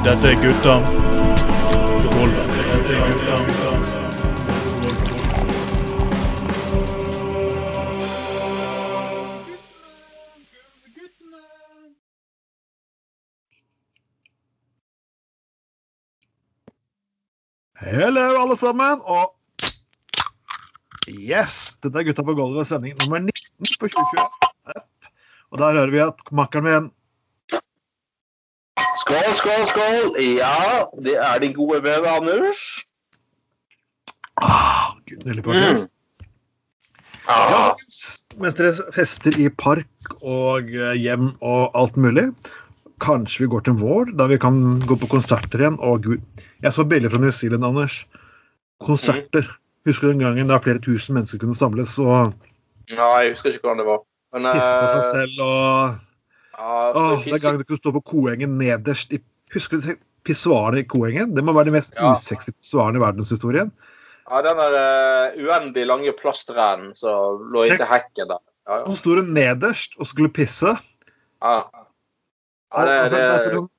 Dette er gutta. Dette er gutta. Hello, alle sammen, og Yes! Dette er Gutta på gulvet, sending nummer 19 på 2021. Og der hører vi at makkeren min Skål, skål, skål! Ja, det er din gode venn Anders. ah, Gud, nydelig, faktisk. Ja, Ah, Ja, Mens dere fester i park og eh, hjem og alt mulig, kanskje vi går til vår, da vi kan gå på konserter igjen. Å, gud. Jeg så bilder fra New Zealand, Anders. Konserter. Husker du den gangen da flere tusen mennesker kunne samles og Nei, jeg husker ikke hvordan det var. Men pisse på seg eh, selv og ja, Åh, det Den gangen du kunne stå på Koengen nederst i Husker du pissoarene i Koengen? Det må være de mest Ja. usexy pissoarene i verdenshistorien. ja, den der uh, uendelig lange plastrennen som lå inntil hekken der. Ja, ja. Han sto nederst og skulle pisse. ja. Ja det, det, det, der sto sånn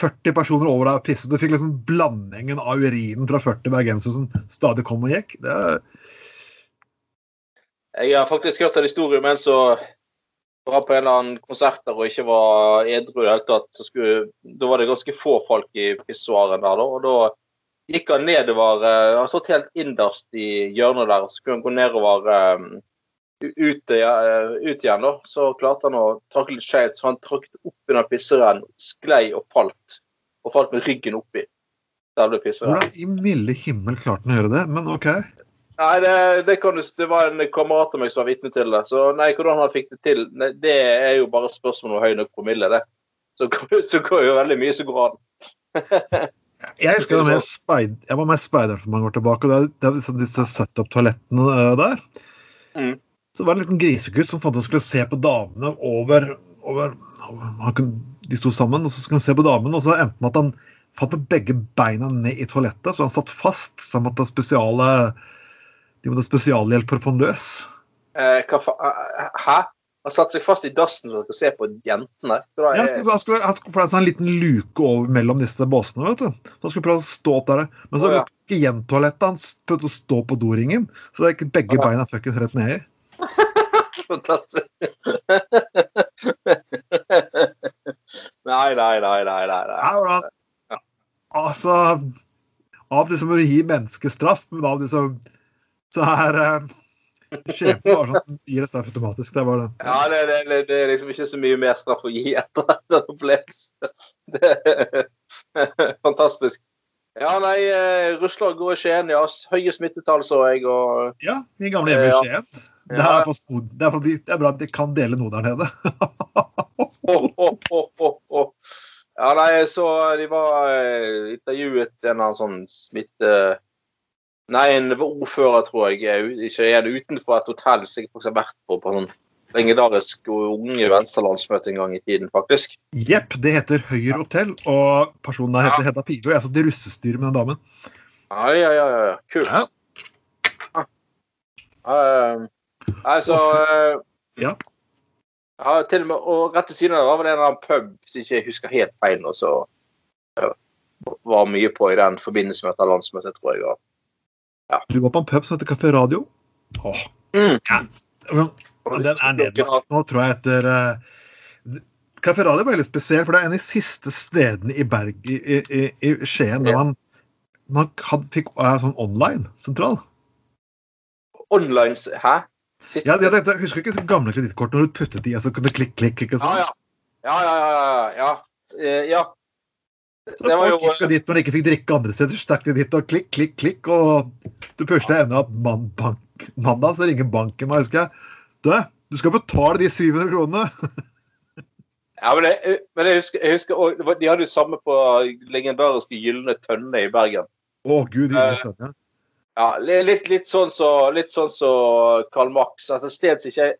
40 personer over deg og pisset. Du fikk liksom blandingen av urinen fra 40 bergensere som stadig kom og gikk. Det jeg har faktisk hørt en historie om en som var på en eller annen konsert der og ikke var edru i det hele tatt. Så skulle, da var det ganske få folk i pissoaren der, da. Og da gikk han nedover eh, Han satt helt innerst i hjørnet der, så skulle han gå nedover eh, ut, eh, ut igjen, da. Så klarte han å takle litt skeivt, så han trakk opp under pisseren, sklei og falt. Og falt med ryggen oppi selve pisseren. hvordan i milde himmel klarte han å gjøre det? Men OK. Nei, det, det, du, det var en kamerat av meg som var vitne til det. Så nei, hvordan han fikk det til, nei, det er jo bare spørsmål om høy nok promille, det. Så, så går jo veldig mye som går an. Jeg husker jeg var med, speid, jeg var med speider for mange år tilbake, og det det disse, disse setup-toalettene eh, der. Mm. Så var det en liten grisegutt som fant ut han skulle se på damene over, over, over han kunne, De sto sammen, og så skulle han se på damene, og så endte det med at han fant med begge beina ned i toalettet, så han satt fast. Så han måtte ha spesiale de måtte ha spesialhjelp for løs. Eh, hva fa eh, Hæ? Han satte seg fast i dassen for å se på jentene? Ja, han skulle, skulle, er sånn en liten luke over mellom disse båsene. vet du. Så han skulle prøve å stå opp der. Men så ja. ikke igjen toalettet. Han prøvde å stå på doringen, så det er ikke begge Å, ja. beina fuckings rett nedi. Fantastisk. nei, nei, nei, nei, nei. nei. Hvordan- Altså Av de som vil gi menneskestraff, men av de som så her uh, Skjebnen var sånn gir straff automatisk. Det var det. Ja, det, det, det, er liksom ikke så mye mer straff å gi etter dette sånn. Det er fantastisk. Ja, nei, eh, Russland går i Skien, ja. Høye smittetall, så jeg, og Ja, min gamle hjemme i. Skien. Det er, fast, det, er, for, det er bra at de kan dele noe der nede. oh, oh, oh, oh. Ja, nei, så de var eh, intervjuet en eller annen sånn smitte... Nei, en ordfører, tror jeg, ikke er det utenfor et hotell som jeg faktisk har vært på, på sånn legendarisk unge venstrelandsmøte en gang i tiden, faktisk. Jepp, det heter Høyre hotell, og personen der heter Hedda Pive. Og jeg satt i russestyret med den damen. Ja, ja, ja, ja. Kult. Ja. Ja. Eh, altså uh, Ja. ja, til og med, og rett til siden av det var vel en pub, hvis ikke jeg husker helt feil, og så uh, var mye på i den forbindelse med dette landsmøtet, tror jeg. Og, Du går på en pub som heter Kafé Radio. Åh, Mm. ja. Den er nedlagt nå, tror jeg, etter uh, Kafé Radio var veldig spesiell, for det er en av de siste stedene i Berg i, i, i, Skien der Ja. man, man had, fikk uh, sånn online-sentral. Online Hæ? Siste- Ja, jeg, jeg husker ikke så gamle kredittkort når du puttet i, så kunne du klikk, klikk, ikke sant? ja, ja. Ja, ja, ja. ja, ja. Det var jo folk gikk dit når de ikke fikk drikke andre steder, stakk de dit og klikk, klikk, klikk, og du pusha ennå at man, bank, mandag så ringer banken meg, husker jeg. Du, du skal betale de 700 kronene! Ja, men, jeg, men jeg husker, jeg husker også, De hadde jo samme på legendariske Gylne tønne i Bergen. Å, gud, Eh, Gylne Tønne. Ja, litt, litt sånn så, sånn så Karl Marx. Altså sted som ikke,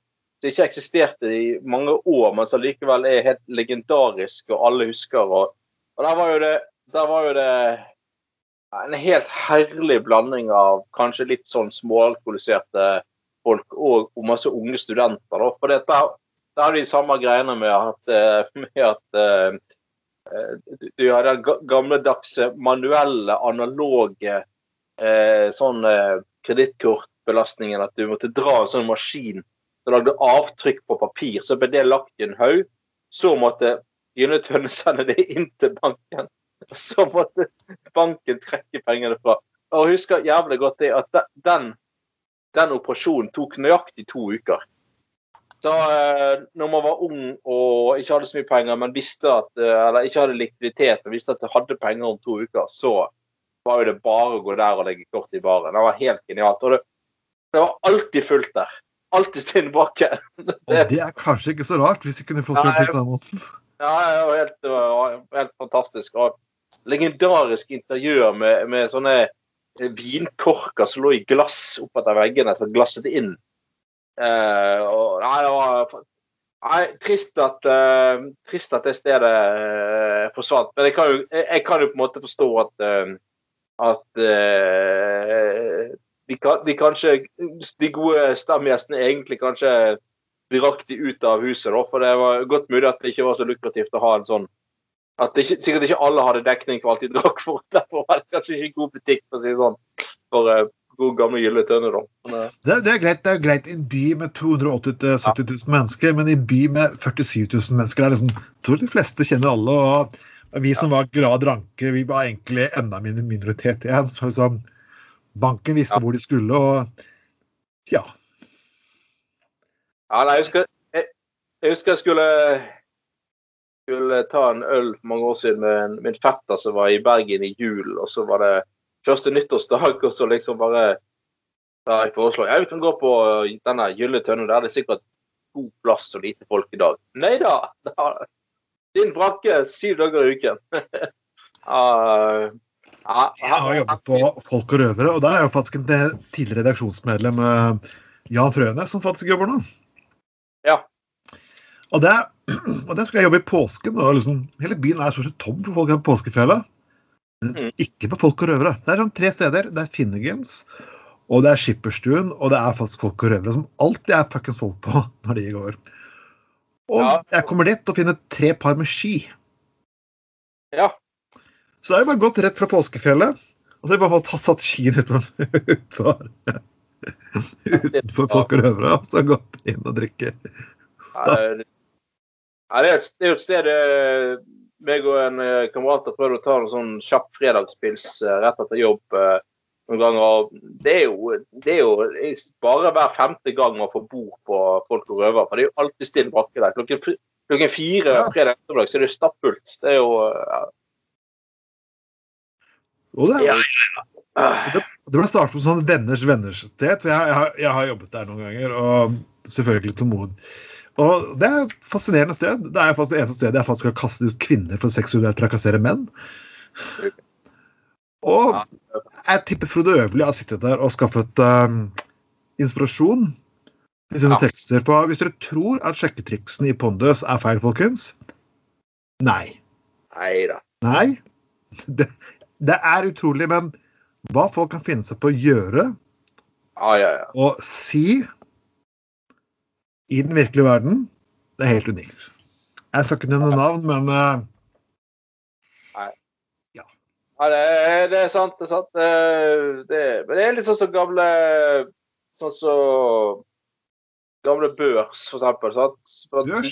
som ikke eksisterte i mange år, men som likevel er helt legendarisk, og alle husker. Og, og der var jo det, var jo det en helt herlig blanding av kanskje litt sånn småalkoholiserte folk og, og masse unge studenter. Da. For det, der, der har de samme greiene med at, eh, med at eh, eh, du, har den ga- gamledagse, manuelle, analoge eh, sånn eh, kredittkortbelastningen at du måtte dra en sånn maskin som lagde avtrykk på papir. Så ble det lagt i en haug. Så måtte Gylne sender sende det inn til banken. Og så måtte banken trekke pengene fra. Og jeg husker jævlig godt det at den, den operasjonen tok nøyaktig to uker. Så eh, når man var ung og ikke hadde så mye penger, men visste at, eh, eller ikke hadde likviditet, men visste at det hadde penger om to uker, så var jo det bare å gå der og legge kort i baren. Det var helt genialt. Og det, det var alltid fullt der. Alltid Stine Bakke. Og det er kanskje ikke så rart, hvis du kunne fått gjort det på den måten. Ja, var helt, helt fantastisk. Og legendarisk interiør med, med sånne vinkorker som lå i glass oppetter veggene, som glasset inn. Eh, og, nei, det var nei, trist at, eh, trist at det stedet eh, forsvant. Men jeg kan, jo, jeg kan jo på en måte forstå at eh, at eh, de, de kanskje De gode stamgjestene egentlig kanskje drakk de ut av huset, da. For det var godt mulig at det ikke var så lukrativt å ha en sånn At ikke, sikkert ikke alle hadde dekning for alt de drakk for. Derfor var det kanskje ikke god butikk, for å si det sånn, for uh, god gamle Gylle Tønne, da. Men, uh. Det, det, er greit, det er greit i en by med 280 000-70 000 mennesker, men i en by med 47 000 mennesker det er liksom, jeg tror de fleste kjenner alle. og Vi som var glad dranker, vi var egentlig enda mindre minoritet igjen. så liksom, Banken visste hvor de skulle, og ja. Ja, nei, jeg husker jeg, jeg husker jeg skulle, skulle ta en øl for mange år siden med min fetter som var i Bergen i jul, og så var det første nyttårsdag, og så liksom bare da jeg foreslår ja, vi kan gå på denne gylne tønna. der er det sikkert god plass og lite folk i dag. Nei da! Din brakke syv dager i uken. uh, ja, Jeg har jobbet på Folk og røvere, og der er jo faktisk en tidligere redaksjonsmedlem, eh, Jan Frønes, som faktisk jobber nå. Og det, og det skulle jeg jobbe i påsken, og liksom, hele byen er stort sett tom for folk på påskefjellet. Mm. ikke på Folk og røvere. Det er sånn tre steder. Det er Finnegans, og det er Skipperstuen, og det er faktisk Folk og røvere som alltid er fuckings folk på når de går. Og Ja. jeg kommer dit og finner tre par med ski. Ja. Så da er det bare gått rett fra påskefjellet, og så har jeg bare tatt, satt skien utenfor, utenfor, utenfor folk og røvere, og så gått inn og drikke. Det ja, det er et- det er jo et sted eh, meg og en eh, kamerat har prøvd å ta en sånn kjapp fredagspils eh, rett etter jobb noen ganger. Det er jo, det er jo bare hver femte gang man får bord på Folk og røver. For det er jo alltid stille brakke der. Klokken, klokken fire Ja. fredag ettermiddag så er det stappfullt. Det er jo ja. Og det, Ja. ja. det ble startet med sånn venners venners sted, for jeg, jeg, har- jeg har jobbet der noen ganger, og selvfølgelig tålmodig. Og det er et fascinerende sted. Det er faktisk det eneste stedet jeg faktisk har kastet ut kvinner for seksuelt trakassere menn. Og jeg tipper Frode Øverli har sittet der og skaffet um, inspirasjon i sine Ja. tekster. For hvis dere tror at sjekketriksene i Pondus er feil, folkens Nei. Nei da. Nei. Det, det er utrolig, men hva folk kan finne seg på å gjøre ah, ja, ja. og si i den virkelige verden, det er helt unikt. Jeg skal ikke nevne navn, men Nei. Ja, det er, det er sant, det er sant. Det, det, men det er litt sånn som gamle Sånn som gamle børs, for eksempel. Sant?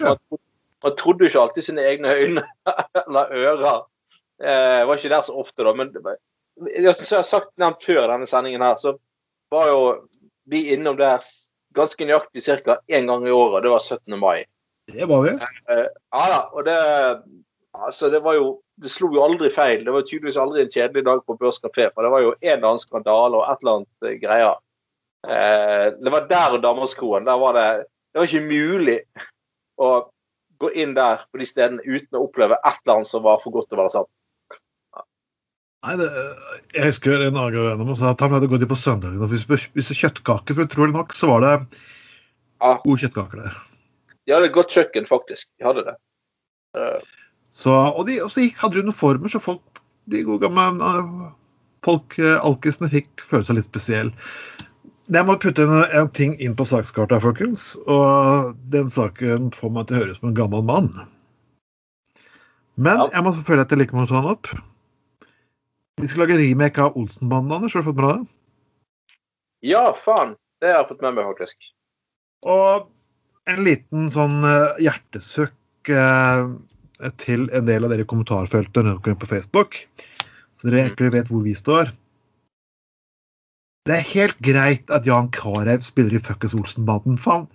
Ja. man, man trodde jo ikke alltid sine egne øyne eller ører. Jeg var ikke der så ofte, da. Men jeg har sagt nevnt før denne sendingen her, så var jo vi innom der ganske nøyaktig ca. én gang i året. Det var 17. mai. det var vi. Eh, ja da, og det Altså, det var jo Det slo jo aldri feil. Det var tydeligvis aldri en kjedelig dag på Børs kafé, for det var jo en eller annen skandale og et eller annet eh, greier. Eh, det var der og Danmarkskroen. Der var det Det var ikke mulig å gå inn der på de stedene uten å oppleve et eller annet som var for godt til å være sant. Nei, det, jeg husker en annen gang sa at han hadde gått inn på søndagen og spiste kjøttkaker. For utrolig nok så var det Ja. gode kjøttkaker der. De hadde et godt kjøkken, faktisk. De hadde det. Uh. Så, og de og så hadde de uniformer, så folk, de gode gamle eh, folk, eh, alkisene, fikk føle seg litt spesielle. Jeg må putte en, en ting inn på sakskarta, folkens. Og den saken får meg til å høres som en gammel mann. Men Ja. jeg må føle at jeg liker meg å ta den opp. De skal lage remake av Olsenbanden, Anders. Har du fått med deg det? Ja, faen. Det har jeg fått med meg, faktisk. Og en liten sånn eh, hjertesøkk eh, til en del av dere i kommentarfeltet når på Facebook. Så dere egentlig vet hvor vi står. Det er helt greit at Jan Carew spiller i fuckings Olsenbanden. Faen,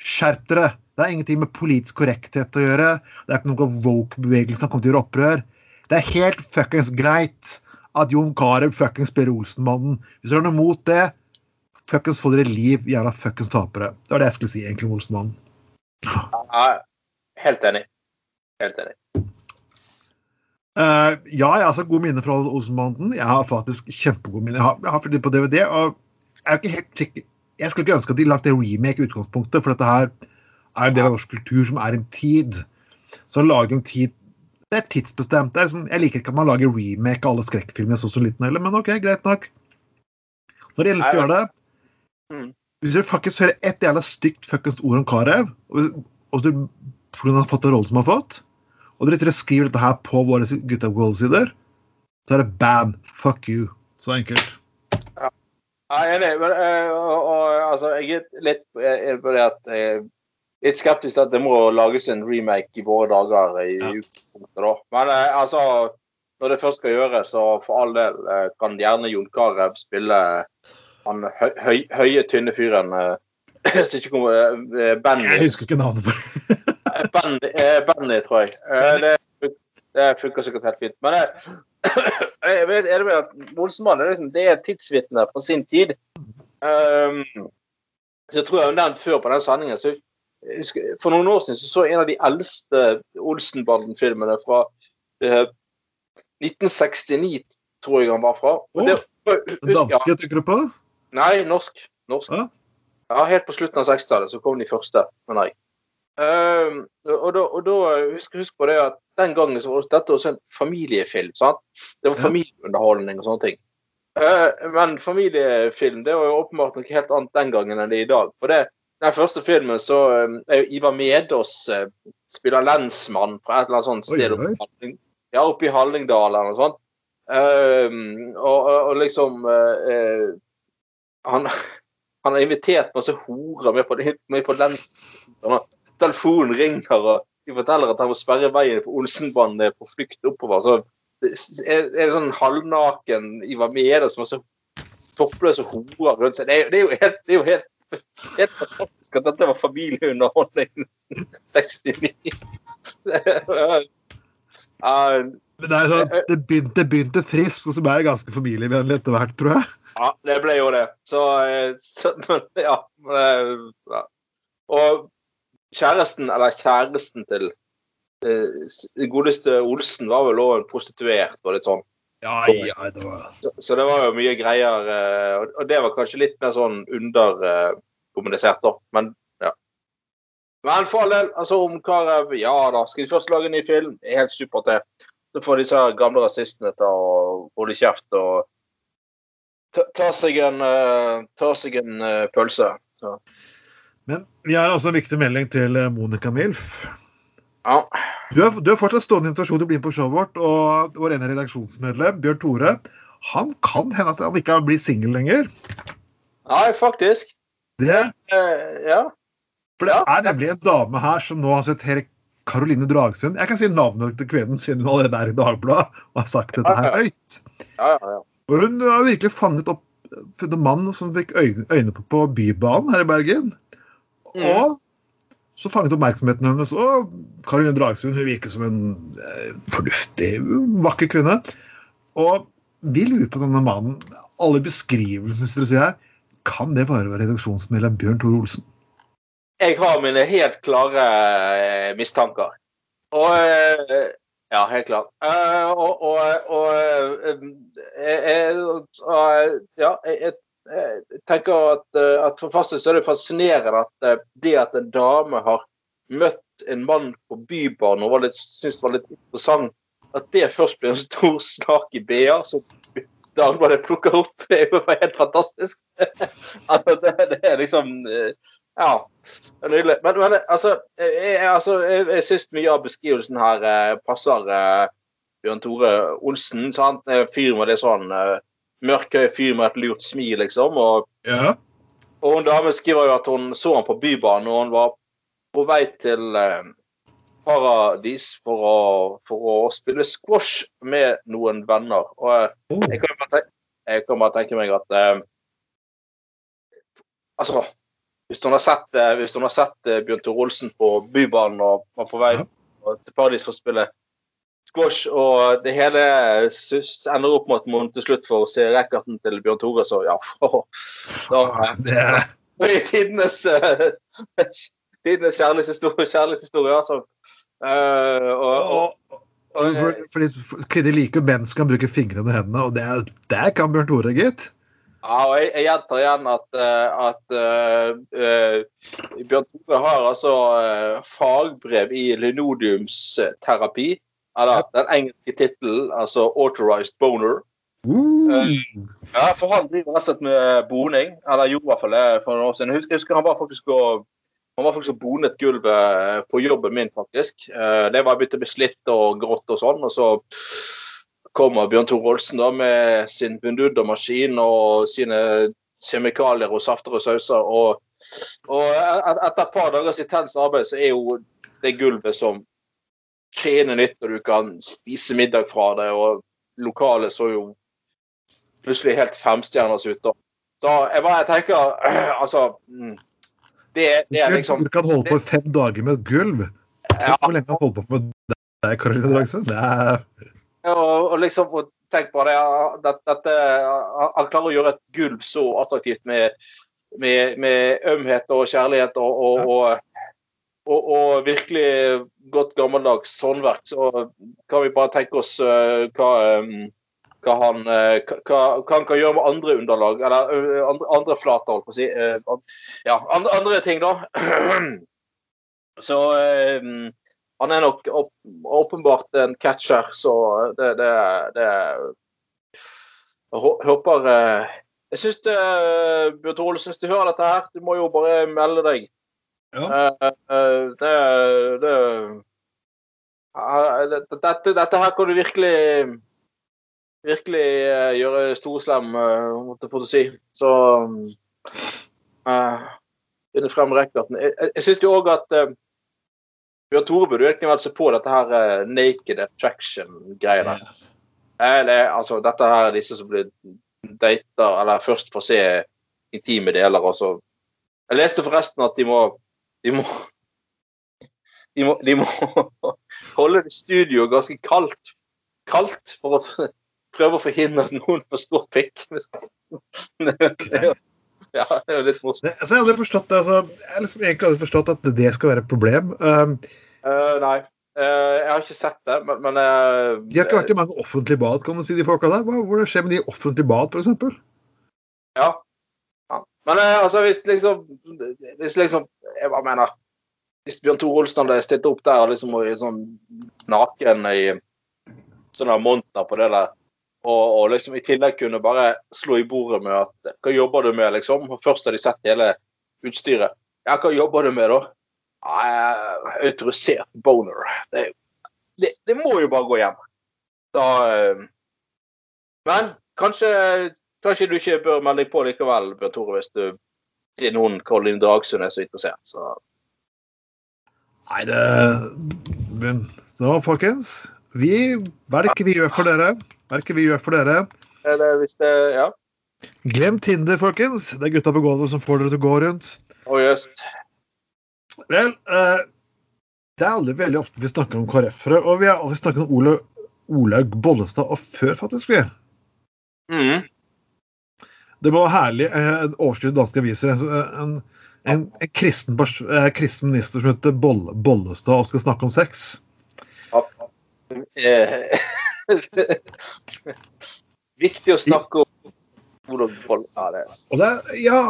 skjerp dere! Det har ingenting med politisk korrekthet å gjøre. Det er ikke noe woke-bevegelsen som kommer til å gjøre opprør. Det er helt fuckings greit at Jon Carew fuckings spiller Olsenmannen. Hvis dere har noe mot det, fuckings få dere liv, jævla fuckings tapere. Det var det jeg skulle si egentlig om Olsenmannen. Ja, helt enig. Helt enig. Uh, ja, jeg har så gode minner fra Olsenbanden. Jeg har faktisk kjempegode minner. Jeg har, jeg har litt på DVD, og jeg er ikke helt sikker Jeg skulle ikke ønske at de lagde remake i utgangspunktet, for dette her er en del av norsk kultur som er en tid. Så å lage en tid Det er tidsbestemt. Det er liksom, jeg liker ikke at man lager remake av alle skrekkfilmer jeg så som liten heller, men OK, greit nok. Når de elsker skal gjøre det Mm. Hvis du faktisk hører ett jævla stygt fuckings ord om Karev, og, og du fordi han har fått den rollen som han har fått, og dere skriver dette her på våre Gutta World-sider, så er det bam, fuck you. Så enkelt. Ja, jeg er enig. Men, eh, og, og, altså, jeg er litt eh, på det at jeg er litt skeptisk til at det må lages en remake i våre dager. i Ja. da. Men eh, altså, når det først skal gjøres, så for all del eh, kan gjerne Jon Carew spille han høy, høy, høye, tynne fyren eh, som ikke kommer eh, Benny. Jeg husker ikke navnet på det. Benny, eh, Benny tror jeg. Eh, det, det funker sikkert helt fint. Men eh, jeg vet, er det med at Olsenmannen liksom, det er tidsvitne på sin tid. Um, så jeg tror jeg har nevnt før på den sendingen så For noen år siden så, så jeg en av de eldste Olsenbanden-filmene fra eh, 1969, tror jeg han var fra. Og det, danske tenker du på? Nei, norsk. norsk. Ja. Ja, helt på slutten av 60-tallet så kom de første, mener jeg. Ehm, og da, og da husk, husk på det at den gangen så var dette også en familiefilm. sant? Det var familieunderholdning og sånne ting. Uh, men familiefilm det var jo åpenbart noe helt annet den gangen enn det er i dag. For det, den første filmen så eh, er jo Ivar Medås eh, spiller lensmann fra et eller annet sånt sted oi. oppe i Halling- ja, oppe i Hallingdal eller noe sånt. Um, og, og, liksom eh, eh, han, han har invitert masse horer med på, med på den. Telefonen ringer, og de forteller at han må sperre veien for Olsenbanen er på flukt oppover. Så er, det sånn halvnaken Ivar Medås, så toppløse horer rundt seg. Det er, det er jo helt, det er jo helt, helt fantastisk at dette var familieunderholdning 69. Ja, Men det, sånn, det, begynte, det begynte friskt, og så ble det ganske familievennlig etter hvert, tror jeg. Ja, det ble jo det. Så, eh, så ja, eh, ja. Og kjæresten, eller kjæresten til eh, godeste Olsen var vel òg en prostituert og litt sånn. Ja, ja, det var Så, så det var jo mye greier. eh, Og, det var kanskje litt mer sånn underkommunisert, da. Men ja. Men for all del, altså om Karev Ja da, skal de først lage en ny film? Helt supert, det. Så får disse gamle rasistene ta og holde kjeft og ta, ta seg en, eh, ta seg en eh, pølse. Så. Men vi har også en viktig melding til eh, Monica Milf. Ja. Du har, du er fortsatt stående invitasjon til å bli med på showet vårt, og vår ene redaksjonsmedlem, Bjørn Tore, han kan hende at han ikke blir singel lenger. Nei, faktisk. Det, Eh, ja. for det Ja. er nemlig en dame her som nå har sett Erik Karoline Dragsund. Jeg kan si navnet til kvinnen siden hun allerede er i Dagbladet og har sagt dette her høyt. Ja, ja, ja. Hun har virkelig fanget opp en mann som fikk øyne, øyne på på Bybanen her i Bergen. Mm. Og så fanget oppmerksomheten hennes. Og Karoline Dragsund virker som en eh, fornuftig, vakker kvinne. Og vi lurer på denne mannen. Alle beskrivelsene som ser her, kan det være redaksjonsmedlem Bjørn Tore Olsen? Jeg har mine helt klare eh, mistanker. Og eh, Ja, helt klart. Og og, og jeg, Ja, jeg, tenker at, at for første så er det fascinerende at det at en dame har møtt en mann på Bybanen og var det var litt interessant, at det først blir en stor snak i BA som Dagbladet plukker opp, er jo helt fantastisk. altså, det, det er liksom eh, Ja. Nydelig. Men, men altså, jeg, altså, jeg, jeg syns mye av beskrivelsen her eh, passer eh, Bjørn Tore Olsen. Sant? Fyr med det sånn mørkhøy fyr med et lurt smil, liksom. Og, Ja. Og hun dame skriver jo at hun så ham på Bybanen og hun var på vei til eh, Paradis for å, for å spille squash med noen venner. Og eh, Oh. jeg kan bare tenke, kan bare tenke meg at eh, Altså, hvis hun har sett, eh, hvis hun har sett Bjørn Tore Olsen på Bybanen og var på vei til Paradis for å spille squash, og det hele ender opp med at man til slutt får se racketen til Bjørn Tore, så ja Da Det er det tidenes eh, tidenes kjærlighetshistorie, kjærlighetshistorie altså. Uh, og, og, og, for, fordi Kvinner liker jo menn som kan bruke fingrene og hendene, og det, er- der kan Bjørn Tore, gitt. Ja, og jeg, jeg gjentar igjen at, eh, at uh, uh, Bjørn Tore har altså fagbrev i linodiumsterapi. Eller den engelske tittelen, altså 'authorized boner'. Uh, Ja, for han driver rett og slett med boning. Eller gjorde i hvert fall det for noen år siden. Jeg husker, jeg husker han var faktisk og han var faktisk og bonet gulvet på jobben min, faktisk. Eh, Det var begynt å bli slitt og grått og sånn. Og så kommer Bjørn Tore Olsen da med sin Bundudda-maskin og sine kjemikalier og safter og sauser. Og, og et- etter et par dagers intens arbeid så er jo det gulvet som skjene nytt, og du kan spise middag fra det. Og lokalet så jo plutselig helt femstjerners ut. da. Så jeg bare tenker Altså mm, det, det er liksom Du kan holde på fem dager med et gulv. Tenk hvor lenge han holder på med det, Karoline Dragsund. Er og, og liksom og Tenk på det. Dette, dette, han klarer å gjøre et gulv så attraktivt med, med, med ømhet og kjærlighet og, og, og, og, og virkelig godt gammeldags håndverk. Så kan vi bare tenke oss uh, hva, um, hva, han, eh, hva, hva han kan gjøre med andre underlag, eller andre, andre flater, holdt på å si. Eh, Ja, andre, andre ting, da. Så han er nok åp åpenbart en catcher, så det, det, det håper Jeg syns Bjørn Tore du hører dette her. Du må jo bare melde deg. Ja. Eh, eh, det, det eh, dette, dette her kan du virkelig Virkelig eh, gjøre storslem, måtte jeg si. Så uh, Finne frem racketen. Jeg, jeg, jeg syns jo òg at uh, Bjørn Tore burde egentlig vært så på dette her uh, naked attraction-greiene. Eller altså, dette her er disse som blir data, eller først får se intime deler, og så Jeg leste forresten at de må De må De må, de må holde det studioet ganske kaldt, kaldt for å prøve å forhindre at noen får stor pikk. Ja, det er jo litt morsomt. Altså, jeg har aldri forstått det. Altså, jeg har liksom egentlig aldri forstått at det skal være et problem. Um, uh, nei, Uh, jeg har ikke sett det, men, men uh, de har ikke vært i mange offentlige bad, kan du si, de folka der. Hva, hvordan skjer med de offentlige bad, f.eks.? Ja. Men eh, altså, hvis liksom Hvis liksom Jeg bare mener Hvis Bjørn Tore Olsen hadde stilt opp der og liksom sånn naken i sånne monter på det der, og, og liksom i tillegg kunne bare slå i bordet med at Hva jobber du med, liksom? Først har de sett hele utstyret. Ja, hva jobber du med, da? Er autorisert boner. Det, det, det må jo bare gå hjem. Da eh, Men kanskje Kanskje du ikke bør melde deg på likevel, Bjørn Tore, hvis du er noen Colin Dagsund er så interessert. Så Nei, det Men så, folkens. Vi, hva er det vi gjør for dere? Hva er det vi gjør for dere? eller hvis det Ja. Glem Tinder, folkens. Det er gutta på gulvet som får dere til å gå rundt. Og just. Vel, uh, det er aldri veldig ofte vi snakker om KrF-ere, og vi har alltid snakket om Olaug Bollestad og før, faktisk. vi. Mm. Det var herlig. eh, En overskrift i danske aviser. En, en, en, en kristen, eh, kristen minister som heter Boll, Bollestad og skal snakke om sex. Ja. Eh, Viktig å snakke om hvordan folk Ja, det Og det, ja,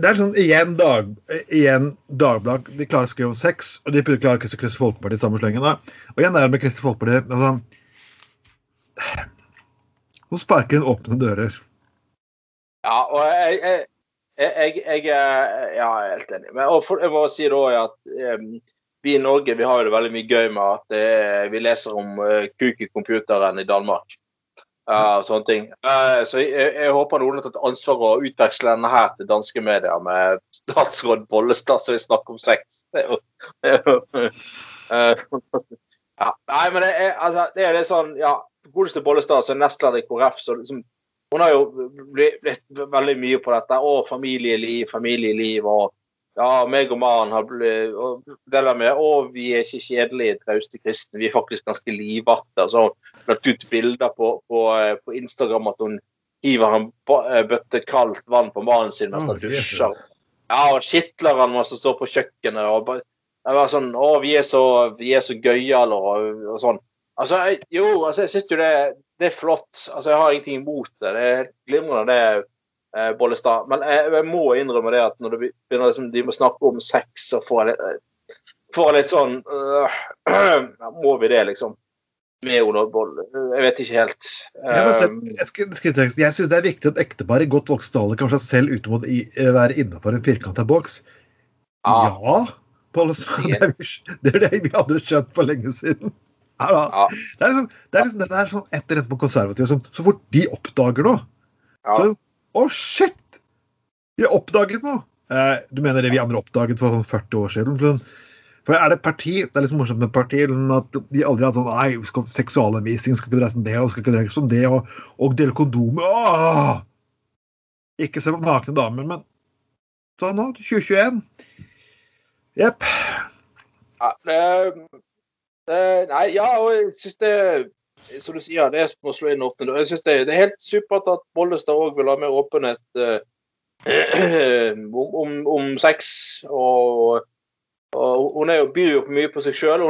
det er sånn igjen, dag, igjen Dagblad. De klarer å skrive om sex, og de klarer ikke å Kristelig Folkeparti i samme slengen. Og igjen er det med Kristelig Folkeparti altså, Nå sparker hun åpne dører. Ja, og jeg, jeg, jeg, jeg, er ja, er helt enig. Men for, jeg må si da at um, vi i Norge vi har jo det veldig mye gøy med at uh, vi leser om uh, kuk i computeren i Danmark. Uh, sånne ting. Uh, så jeg, jeg, håper noen har tatt ansvar og utveksle denne her til danske medier med statsråd Bollestad som vil snakke om sex. Det er jo, det uh, ja. Nei, men det er, altså, det er litt sånn Ja, godeste Bollestad, som er nestleder i KrF, så liksom hun har jo blitt veldig mye på dette. Å, familieliv, familieliv. og ja, meg og mannen har blitt og det der med å, vi er ikke kjedelige, trauste kristne, vi er faktisk ganske livatte. Så har hun lagt ut bilder på, på, på, Instagram at hun hiver en bøtte kaldt vann på mannen sin mens han dusjer. Ja, og skitler han mens han står på kjøkkenet. og bare, var sånn Å, vi er så, vi er så gøyale og, og sånn. Altså, jo, altså, jeg syns jo det, det, er flott. Altså, jeg har ingenting imot det. Det er glimrende, det, eh, Bollestad. Men jeg, jeg, må innrømme det at når det begynner liksom, de må snakke om sex, så får jeg litt, får jeg litt sånn øh, Må vi det, liksom? Med Olav Boll. Jeg vet ikke helt. Um, jeg, jeg, jeg syns det er viktig at ektepar i godt voksen alder kan selv uten å være innafor en firkanta boks. Ja, ja Bollestad. Det, det er det vi hadde skjønt for lenge siden. Ja, Det er liksom, det er liksom det er sånn etter på konservative sånn, Så fort de oppdager noe ja. så, Å, oh, shit! De har oppdaget noe! Eh, du mener det vi andre oppdaget for 40 sånn år siden? For, for er det parti Det er liksom morsomt med parti at de aldri har hatt sånn Nei, seksualanvisning skal ikke dreie seg om det, og skal ikke dreie seg om det, og, og dele kondomer Åh! Ikke se på nakne damer, men sånn nå. 2021. Jepp. Ja, det Uh, nei, ja, og jeg syns det Som du sier, det er som å slå inn ofte. Jeg synes det, det, er helt supert at Bollestad òg vil ha mer åpenhet uh, om, om, sex. Og, og hun jo, byr jo mye på seg sjøl.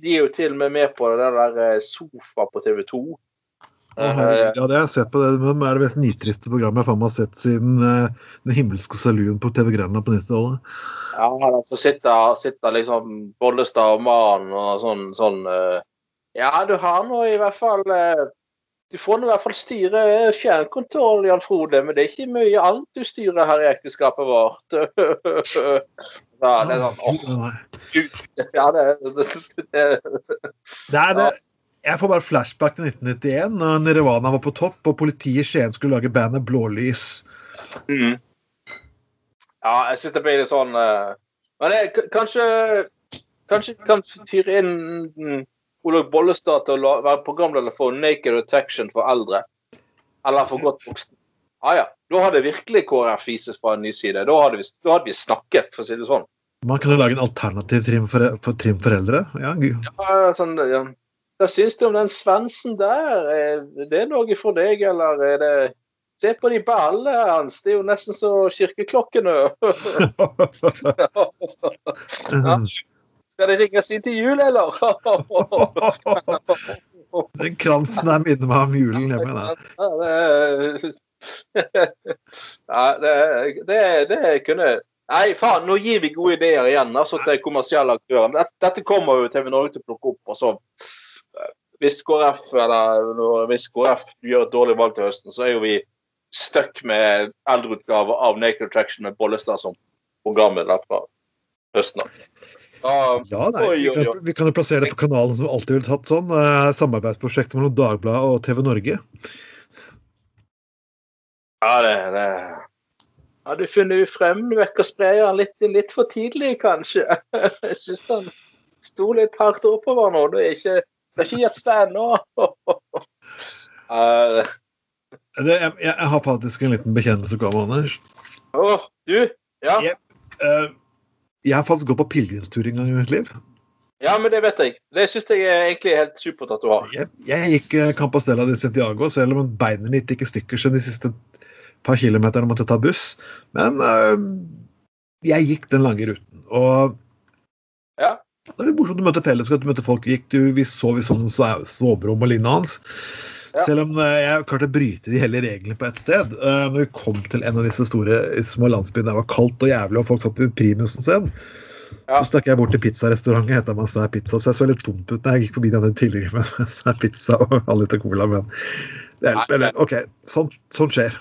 De er jo til og med med på det der eh, Sofa på TV 2. ja, det har jeg sett på. Det Det er det mest nitriste programmet jeg har sett siden uh, Den himmelske saluen på TV Grenland på 90-tallet. Ja, så sitter, sitter liksom Bollestad og Maren og sånn, sånn uh, Ja, du har nå i hvert fall uh, Du får nå i hvert fall styre fjernkontroll, Jan Frode, men det er ikke mye annet du styrer her i ekteskapet vårt. ja, det er sånn åh, Gud. Ja, det, det, det, det er det. Jeg får bare flashback til 1991, når Nirvana var på topp og politiet i Skien skulle lage bandet Blålys. Mm. Ja, jeg syns det blir litt sånn uh, Men det, kanskje Kanskje kan fyre inn mm, Olaug Bollestad til å være programleder for Naked Attraction for eldre. Eller for godt voksne. Ah, ja. Da hadde virkelig KrF vises fra en ny side. Da hadde, vi, da hadde vi snakket, for å si det sånn. Man kunne lage en alternativ trim for, for trim foreldre? Ja, ja, sånn, ja. Hva syns du om den svensen der? Er det noe for deg, eller er det Se på de ballene hans, det er jo nesten så kirkeklokkene. ja. Skal det ringes inn til jul, eller? Den kransen her minner meg om julen hjemme. Da. Ja, det, det, det kunne Nei, faen, nå gir vi gode ideer igjen altså, til kommersielle aktører. Dette, dette kommer jo TV Norge til å plukke opp. og så hvis KrF eller hvis KrF gjør et dårlig valg til høsten, så er jo vi stuck med eldreutgave av Naked Attraction med Bollestad som programleder fra høsten av. Uh, ja, nei, vi, kan, vi, kan, jo plassere det på kanalen som alltid ville tatt sånn. Uh, samarbeidsprosjekt mellom Dagbladet og TV Norge. Ja, det, det. Ja, du funnet frem vekkersprayeren litt, litt for tidlig, kanskje. Jeg syns han sto litt hardt oppover nå. Det er ikke, det er ikke gitt stand nå. uh, Det, jeg, jeg, har faktisk en liten bekjennelse å komme, Anders. Oh, du? Ja? Jeg, uh, jeg har faktisk gått på pilegrimstur en gang i mitt liv. Ja, men det vet jeg. Det syns jeg er egentlig helt supert at du har. Jeg, jeg gikk uh, Campostella di Santiago, selv om beinet mitt gikk i stykker så de siste par kilometerne måtte ta buss. Men uh, jeg gikk den lange ruten. Og ja. Det er litt morsomt å møte fellesskap, du møter folk. Gikk du, vi så vi sånn soverom og lignende hans. Ja. Selv om eh, jeg klarte å bryte de hele reglene på ett sted. Uh, når vi kom til en av disse store små landsbyene, det var kaldt og jævlig, og folk satt ved primusen sin, ja. så stakk jeg bort til pizzarestauranten, henta meg en pizza. Så jeg så litt dumt ut når jeg gikk forbi den tidligere med svær pizza og en liter cola, men det er, eller, OK, sånt, sånt skjer.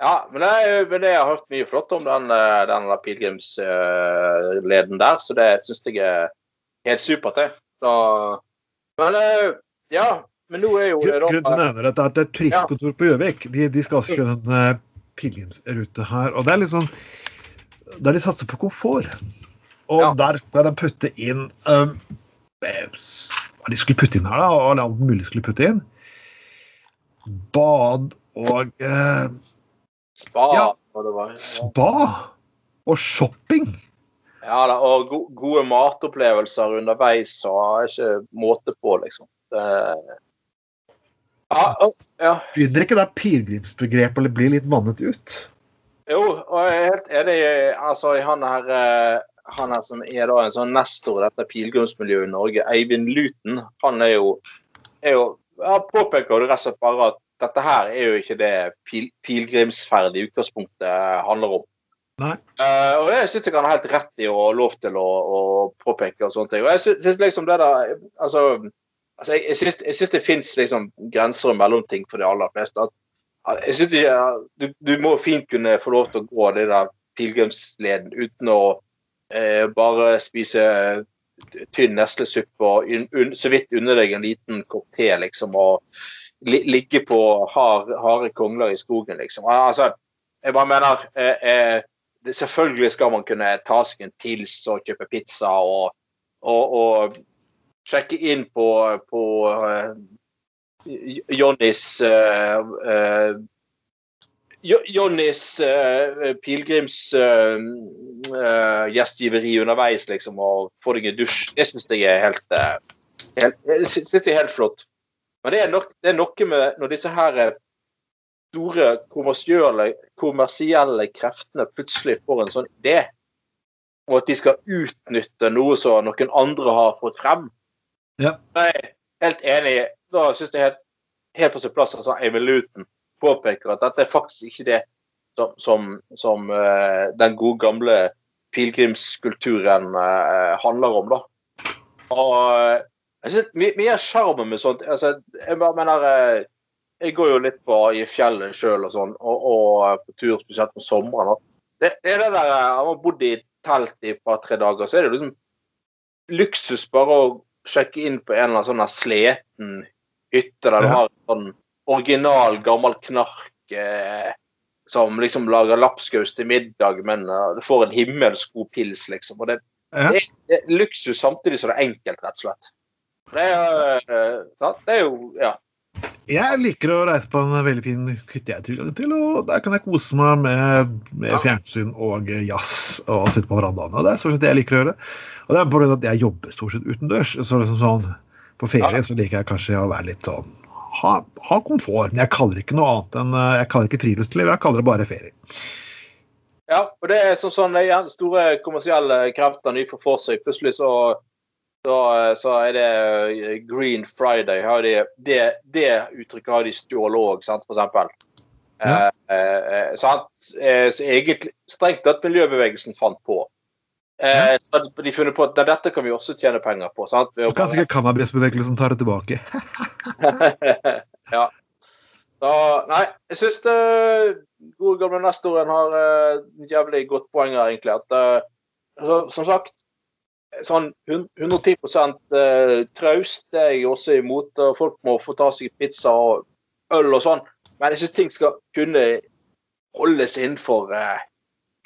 Ja, men, det, men jeg har hørt mye flott om den, eh, den pilegrimsleden der, så det syns jeg er helt supert, det. Så, men eh, ja, men nå er jo det Grunnen til å nevne dette er at det er turistkontor på Gjøvik. De, de skal også kjøre en uh, pilegrimsrute her. Og det er litt sånn Der de satser på komfort. Og Ja. der skal de putte inn um, eh, Hva de skulle putte inn her, da? Og alt mulig skulle putte inn. Bad og uh, spa ja. spa. Og shopping. Ja da, og go gode matopplevelser underveis og ikke måte på, liksom. Det... Ja, og, ja. Begynner ikke det pilegrimsbegrepet å bli litt vannet ut? Jo, og jeg er helt enig altså, i han her eh, han her som er da en sånn nestor i dette pilegrimsmiljøet i Norge, Eivind Luten, han er jo, er jo ja, påpeker rett og slett bare at dette her er jo ikke det pil, pilegrimsferd i utgangspunktet handler om. Nei. Eh, og jeg syns jeg han har helt rett i ha lov til å, å påpeke og sånne ting. Og jeg sy- syns liksom det der Altså, altså jeg, jeg syns- syns det fins liksom grenser og mellomting for de aller fleste. At, jeg ikke, du, du må fint kunne få lov til å gå det der pilegrimsleden uten å eh, bare spise tynn neslesuppe og un, un, så vidt unne deg en liten kopp te, liksom, og li, ligge på hard, harde kongler i skogen, liksom. Altså, jeg bare mener eh, eh, det, Selvfølgelig skal man kunne ta seg en pils og kjøpe pizza og, og, og sjekke inn på, på uh, eh, Jo- Johnnys uh, pilegrimsgjestgiveri underveis, liksom, og få deg en dusj. Det syns jeg er helt, helt Jeg det er helt flott. Men det er, nok, det er noe med når disse her store kommersielle, kommersielle kreftene plutselig får en sånn idé, og at de skal utnytte noe som noen andre har fått frem. Ja. Jeg er helt enig. Da syns jeg helt, helt på sin plass at sånn Eivind Luton påpeker at dette er faktisk ikke det som, som, som uh, den gode gamle pilegrimskulturen uh, handler om, da. Og eh, jeg synes Mye av sjarmen med sånt altså, Jeg mener Jeg går jo litt på i fjellet sjøl og sånn, og, og på tur spesielt på sommeren. Det, det er det der eh, Jeg har bodd i telt i et par-tre dager, så er det liksom luksus bare å sjekke inn på en eller annen sånn sleten hytte der du Ja. har en sånn original, gammel knark eh, som liksom lager lapskaus til middag, men uh, du får en himmelsk god pils, liksom. Og det, Ja. det, er, det er luksus samtidig som det er enkelt, rett og slett. Det er, uh, det er jo Ja. Jeg liker å reise på en veldig fin hytte jeg tilgang til, og der kan jeg kose meg med, med fjernsyn og jazz og sitte på verandaen. Og det er stort sett det jeg liker å gjøre. Og det er av at jeg jobber stort sett utendørs. Så liksom sånn, på ferie så liker jeg kanskje å være litt sånn ha, ha komfort. Men jeg kaller det ikke noe annet enn eh, Jeg kaller det ikke friluftsliv, jeg kaller det bare ferie. Ja, og det er sånn sånn ja, store kommersielle krefter de får for seg. Plutselig så, så, så er det eh, Green Friday. Har de, det, det uttrykket har de stjålet òg, for eksempel. Ja. Eh, eh, sant? Eh, så egentlig strengt tatt miljøbevegelsen fant på. Eh, så de funnet på at dette kan vi også tjene penger på. Sant? Så kan sikkert cannabisbevegelsen ta det tilbake. ja. Så, nei, jeg syns det gode gamle nestoren har eh, et jævlig godt poeng her, egentlig. At uh, så, som sagt, sånn 110 eh, traust det er jeg også imot. og Folk må få ta seg pizza og øl og sånn. Men jeg syns ting skal kunne holdes innenfor eh,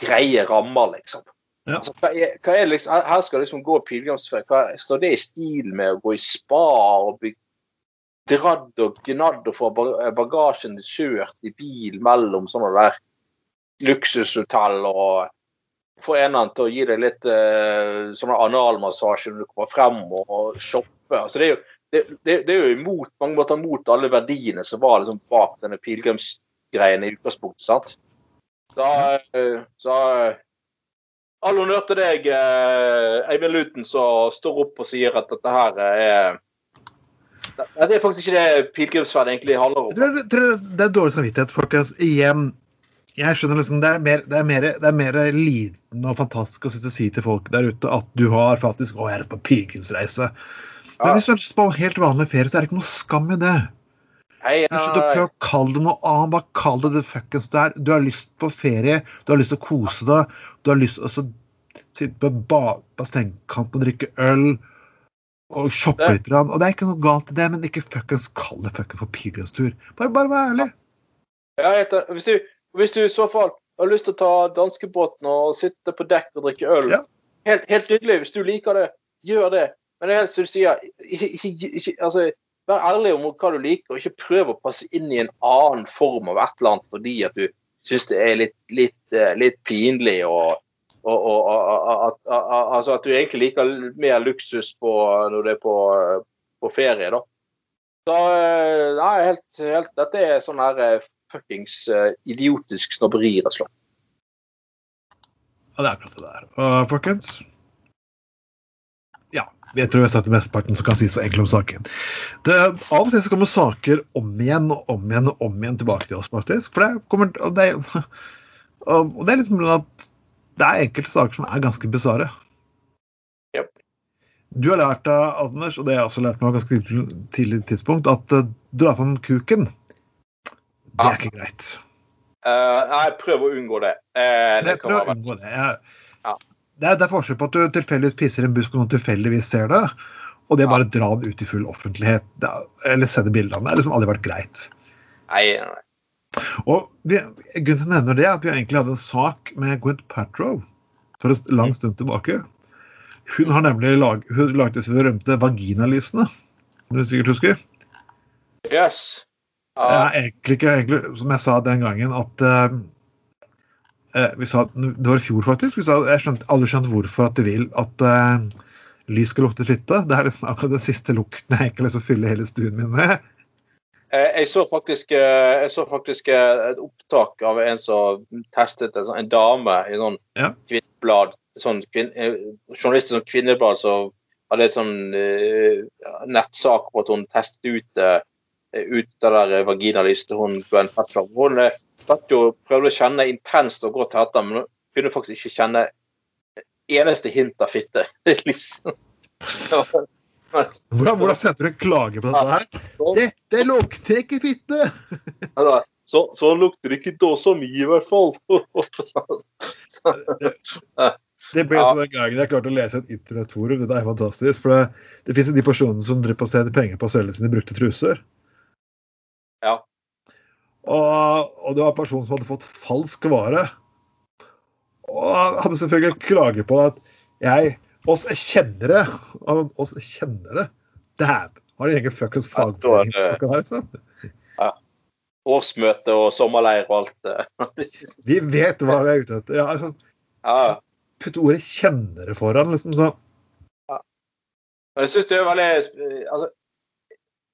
greie rammer, liksom. Ja. Altså, hva er, hva er liksom, her- skal liksom gå pilegrimsferd. Står det i stil med å gå i spa og bli dradd og gnadd og få bagasjen kjørt i bil mellom sånne der luksushotell og få en eller annen til å gi deg litt eh, sånn analmassasje når du kommer frem og, og shoppe. Altså, det, er jo, det, det, det er jo imot, mange måter mot alle verdiene som var liksom bak denne pilegrimsgreien i utgangspunktet. sant? Så, eh, så eh, All honnør til deg, eh, Eivind Luten, som står opp og sier at dette her er det er faktisk ikke det pilegrimsferd egentlig handler om. tror, tror det er dårlig samvittighet, folkens. Igjen, jeg skjønner liksom det er mer, det er mer, det er mer lidende og fantastisk å si til folk der ute at du har faktisk Å, jeg er på pilegrimsreise. Men Ja. hvis du er på helt vanlig ferie, så er det ikke noe skam i det. Hei, ja. Slutt å prøve å kalle det noe annet. Bare kall det det fuckings det er. Du har lyst på ferie, du har lyst til å kose deg, du har lyst til å sitte på ba- bassengkanten og drikke øl og shoppe litt. Og det er ikke noe galt i det, men ikke fuckings kall det fuckings for pilegrimstur. Bare, bare vær ærlig. Ja, helt hvis, du, hvis du i så fall har lyst til å ta danskebåten og sitte på dekk og drikke øl, Ja. helt, helt nydelig. Hvis du liker det, gjør det. Men det er helt som du sier, ikke, ikke, ikke, altså, vær ærlig om hva du liker, og ikke prøv å passe inn i en annen form av et eller annet fordi at du syns det er litt, litt, eh, litt pinlig og, og, og, og altså at du egentlig liker mer luksus på, når du er på, på ferie, da. Så eh, nei, helt, helt Dette er sånn her eh, fuckings eh, idiotisk snobberi, rett og slett. Ja, det er akkurat det der. Og folkens Ja. Jeg tror jeg har sagt det mesteparten som kan sies så enkelt om saken. Det, av og til så kommer saker om igjen og om igjen og om igjen tilbake til oss, faktisk. For det kommer Og det, og det er liksom at det er enkelte saker som er ganske bisarre. Yep. Du har lært deg, Anders, og det har jeg også lært meg på ganske tidlig- tidspunkt, at uh, dra fram kuken, det er ikke greit. Uh, nei, prøv å unngå det. Uh, det prøv å unngå det. Ja. det, er, det er forskjell på at du tilfeldigvis pisser i en busk og noen tilfeldigvis ser det, og det er bare å dra den ut i full offentlighet er, eller sende bilde av det. Har liksom aldri vært greit. Nei, nei. Og vi, Grunnen til jeg nevner det, er at vi egentlig hadde en sak med Gwent Patrow for en lang stund tilbake. Hun har nemlig lag, hun laget disse berømte vaginalysene, som du sikkert husker. Yes. Det er egentlig ikke egentlig, som jeg sa den gangen, at eh, eh, vi sa, Det var i fjor, faktisk. Vi sa, jeg skjønte, aldri skjønt hvorfor at du vil at eh, lys skal lukte fitte. Det er liksom akkurat den siste lukten jeg egentlig å fylle hele stuen min med. Eh, jeg så faktisk, eh, jeg så faktisk et opptak av en som testet en, sånn, en dame i noen Ja. kvinneblad. Sånn kvin, eh, journalister som kvinneblad som hadde et sånn uh, nettsak på at hun testet ut eh, ut det der vaginalyset til hun Gwen Petrov. Hun eh, satt jo prøvde å kjenne intenst og godt etter, men hun kunne faktisk ikke kjenne eneste hint av fitte. liksom. Hvordan, hvordan setter du en klage på dette her? Dette lukter ikke fitte! Så, så lukter det ikke så mye, i hvert fall. Det ble Ja. den gangen jeg klarte å lese et internettforum. Dette er fantastisk. For det, det fins de personene som driver på å tjene penger på å selge sine brukte truser. Ja. Og, og det var en person som hadde fått falsk vare. Og hadde selvfølgelig klage på at jeg Oss kjennere Oss kjennere Dæven! Har de egen fuckings Ja, fagforening? liksom? Årsmøte og sommerleir og alt det. Vi vet hva vi er ute etter. Ja, altså, Ja. Putt ordet 'kjennere' foran, liksom. Så. Men jeg syns det er veldig eh, altså,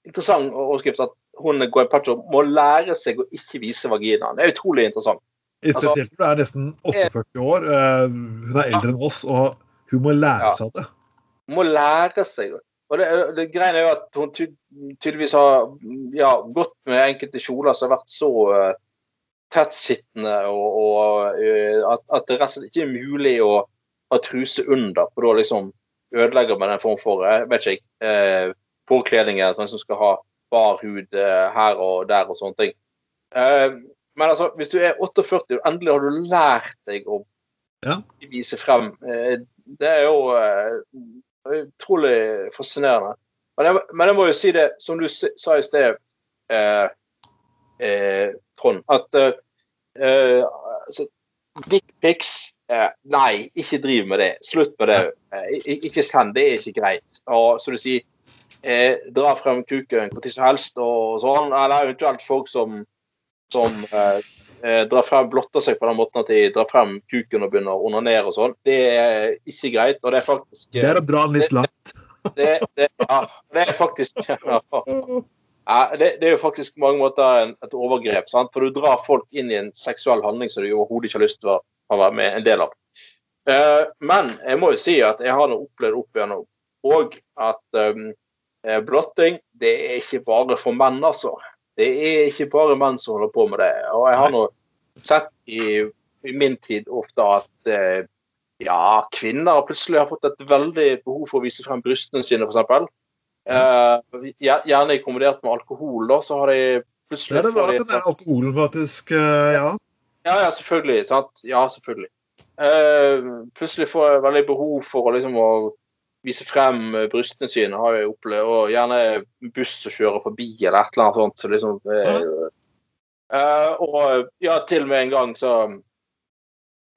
interessant overskrift at hun Gwen må lære seg å ikke vise vaginaen. Det er utrolig interessant. Altså- Spesielt når du er nesten 48 år. eh, Hun er eldre enn oss, og hun må lære seg det. Hun må lære seg. Og det, det greia er jo at hun tydeligvis har ja, gått med enkelte kjoler som har vært så uh, tettsittende og, og eh, at, at det rett og slett ikke er mulig å ha truse under, for da liksom ødelegger man den form for jeg vet ikke, uh, påkledning at man som skal ha bar hud eh, her og der og sånne ting. Eh, men altså, hvis du er 48 og endelig har du lært deg å Ja. vise frem, eh, det er jo utrolig fascinerende. Men jeg, men jeg må jo si det, som du sa i sted, eh, eh, Trond, at eh, altså, Dickpics eh, Nei, ikke driv med det. Slutt med det. Ikke send. Det er ikke greit. Og som du sier, eh, dra frem kuken når som helst og sånn. Eller eventuelt folk som, som eh, eh, drar frem, blotter seg på den måten at de drar frem kuken og begynner å onanere og sånn. Det er ikke greit. Og det er faktisk Det er å dra den litt langt. det, det, ja, det er faktisk ja, det, det er jo faktisk på mange måter en, et overgrep. Sant? For du drar folk inn i en seksual handling som de overhodet ikke har lyst til å, være med en del av. Uh, men jeg må jo si at jeg har opplevd opp igjennom og at um, eh, blotting det er ikke bare for menn, altså. Det er ikke bare menn som holder på med det. Og jeg har nå sett i, i min tid ofte at eh, ja, kvinner plutselig har fått et veldig behov for å vise frem brystene sine, f.eks. Eh, gjer- gjerne kombinert med alkohol, da, så har de Det plutselig er det at den der alkoholen faktisk eh, Ja. Ja, ja, selvfølgelig. sant? Ja, selvfølgelig. Eh, plutselig får jeg veldig behov for å liksom å vise frem eh, brystene sine, har jeg opplevd. Og gjerne buss som kjører forbi, eller et eller annet sånt. Så liksom, mm. eh, og ja, til og med en gang så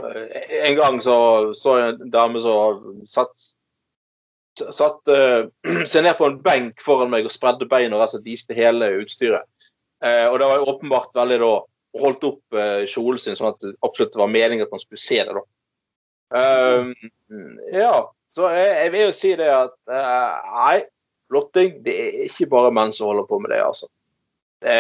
En gang så så jeg en dame som satt Satt uh, seg ned på en benk foran meg og spredde beina og rett og slett viste hele utstyret. Eh, og det var jo åpenbart veldig da holdt opp kjolen sin sånn at det absolutt var meningen at man skulle se det. da. Um, ja, så jeg, jeg vil jo si det at uh, nei, blotting det er ikke bare menn som holder på med det, altså. Det,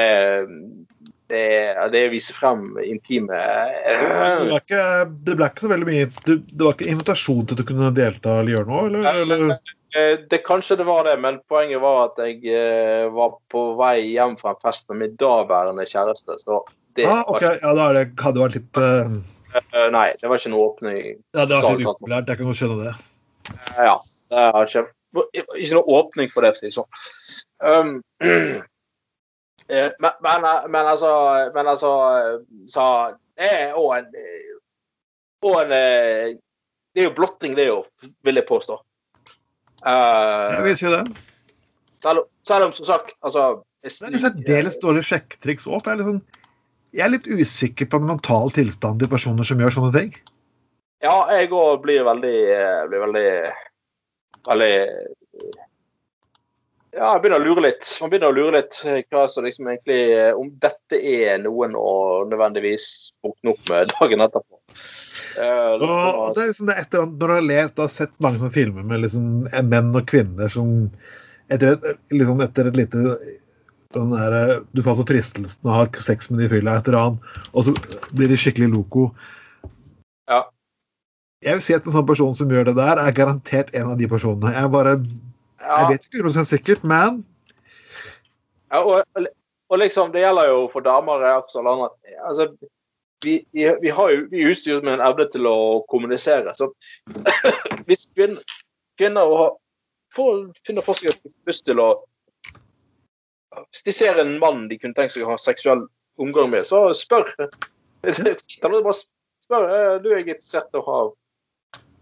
det, det viser frem intime Det, eh, ikke, det ble ikke så veldig mye du, Det var ikke invitasjon til at du kunne delta eller gjøre noe? Eller, eller? eh, det Kanskje det var det, men poenget var at jeg var på vei hjem fra en fest med min daværende kjæreste. Så det Ah, okay. ikke, ja, da det, hadde det vært litt Nei, det var ikke noe åpning. Ja, det var ikke du upopulært. Jeg kan godt skjønne det. Ja. Det er ikke, ikke noe åpning for det, for å si det sånn. Um, eh, men, men, men altså Men altså Så det er òg en Og en eh, Det er jo blotting, det jo, vil jeg påstå. Uh, Jeg vil si det. selv, om- som sagt altså Det er litt særdeles dårlig sjekketriks òg. Jeg, sånn, jeg er litt usikker på den mentale tilstanden til personer som gjør sånne ting. Ja, jeg òg blir veldig eh, Blir veldig Veldig Ja, jeg begynner å lure litt. Man begynner å lure litt eh, hva som liksom egentlig eh, Om dette er noen å nødvendigvis våkne opp med dagen etterpå. Uh, Og det er liksom det etter et Når du har lest og har sett mange sånne filmer med liksom menn og kvinner som etter et, liksom etter et lite sånn der, Du faller for fristelsen å ha sex med de i fylla etter annen, og så blir de skikkelig loco. Jeg vil si at en sånn person som gjør det der, er garantert en av de personene. Jeg bare, ja, jeg vet ikke 100 sikkert, men ja, og, og liksom, det gjelder jo for damer er også eller andre. Altså, vi, vi, vi har jo vi er utstyrt med en evne til å kommunisere. Så hvis kvinner, kvinner får, finner for seg lyst til å Hvis de ser en mann de kunne tenkt seg å ha seksuell omgang med, så spør. Bare spør eh, du er ikke interessert i å ha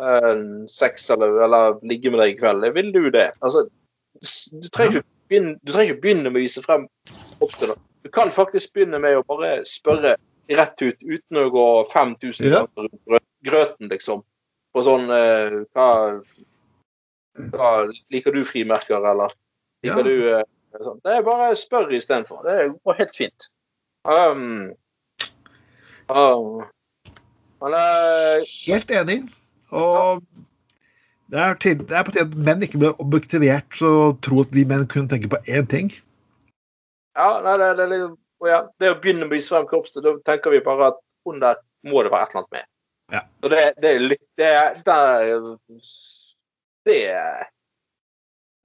eh, sex eller, eller ligge med deg i kveld. Vil du det? Altså, du trenger begynne, du trenger ikke begynne med å vise frem opp til det. Du kan faktisk begynne med å bare spørre rett ut uten å gå 5000 Ja. rundt grøten, liksom. På sånn uh, hva, hva Liker du frimerker, eller liker Ja. du uh, sånn? Det er bare spør istedenfor. Det går helt fint. Um, um, men uh, helt enig. Og det er, til, det er på tide at menn ikke blir objektivert så tro at vi menn kunne tenke på én ting. Ja, nei, det, det, liksom, ja, det å begynne med å vise frem kroppsdel, da tenker vi bare at hun der må det være et eller annet med. Ja. Og det, det er litt Det er det, er-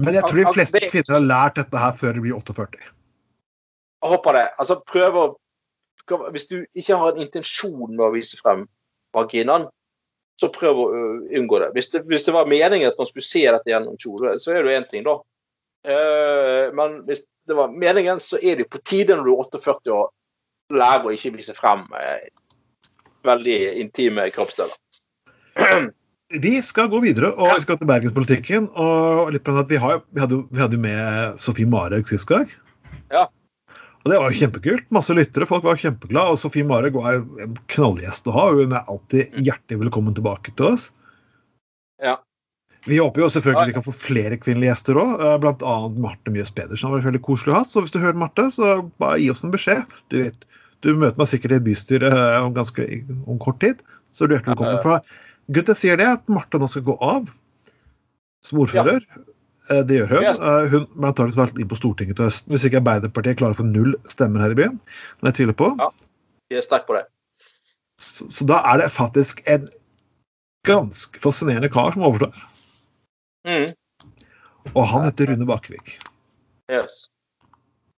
Men jeg tror de fleste kvinner har lært dette her før de blir 48. Jeg håper det. Altså, prøv å Hvis du ikke har en intensjon med å vise frem vaginaen, så prøv å ø, unngå det. Hvis, det. hvis det var meningen at man skulle se dette gjennom kjole, så er det jo én ting, da. Eh, men hvis det var meningen, så er det jo på tide når du er 48 år, lære å ikke vise frem eh, veldig intime kroppsdeler. Vi skal gå videre og vi skal til bergenspolitikken. Og litt på at vi, har, vi, hadde, vi hadde med Sofie Marhaug sist gang. Ja. Og det var jo kjempekult. Masse lyttere. Folk var kjempeglade. Og Sofie Marek var jo en knallgjest å ha. Hun er alltid hjertelig velkommen tilbake til oss. Ja. Vi håper jo selvfølgelig vi kan få flere kvinnelige gjester òg, blant annet Marte Mjøs Pedersen. vært veldig koselig å ha. Så hvis du hører Marte, så bare gi oss en beskjed. Du vet, du møter meg sikkert i et bystyre eh, om, ganske, om kort tid, så er du hjertelig velkommen. For Grunnen til at jeg sier det, er at Marte nå skal gå av som ordfører. Eh, Det gjør hun. Eh, Hun blir antakeligvis valgt inn på Stortinget til høsten, hvis ikke Arbeiderpartiet klarer å få null stemmer her i byen. Men jeg tviler på. Ja. Jeg er sterk på det. Så, så da er det faktisk en ganske fascinerende kar som overtar. Mm. Og han heter Rune Bakkevik. Yes.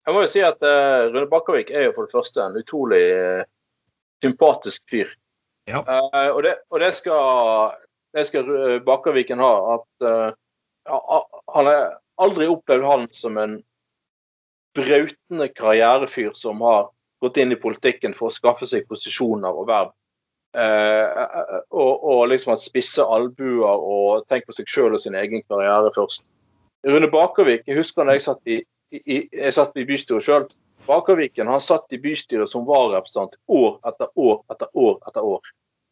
Jeg må jo si at uh, Rune Bakkevik er jo for det første en utrolig uh, sympatisk fyr. Ja. Uh, og, det, og det skal, det skal Bakkeviken ha. At eh, han, har aldri opplevd han som en brautende karrierefyr som har gått inn i politikken for å skaffe seg posisjoner og verv. Eh, og, og, liksom hatt spisse albuer og tenkt på seg sjøl og sin egen karriere først. Rune Bakervik, jeg husker da jeg satt i, i, jeg satt i bystyret sjøl. Bakerviken han satt i bystyret som vararepresentant år etter år etter år etter år.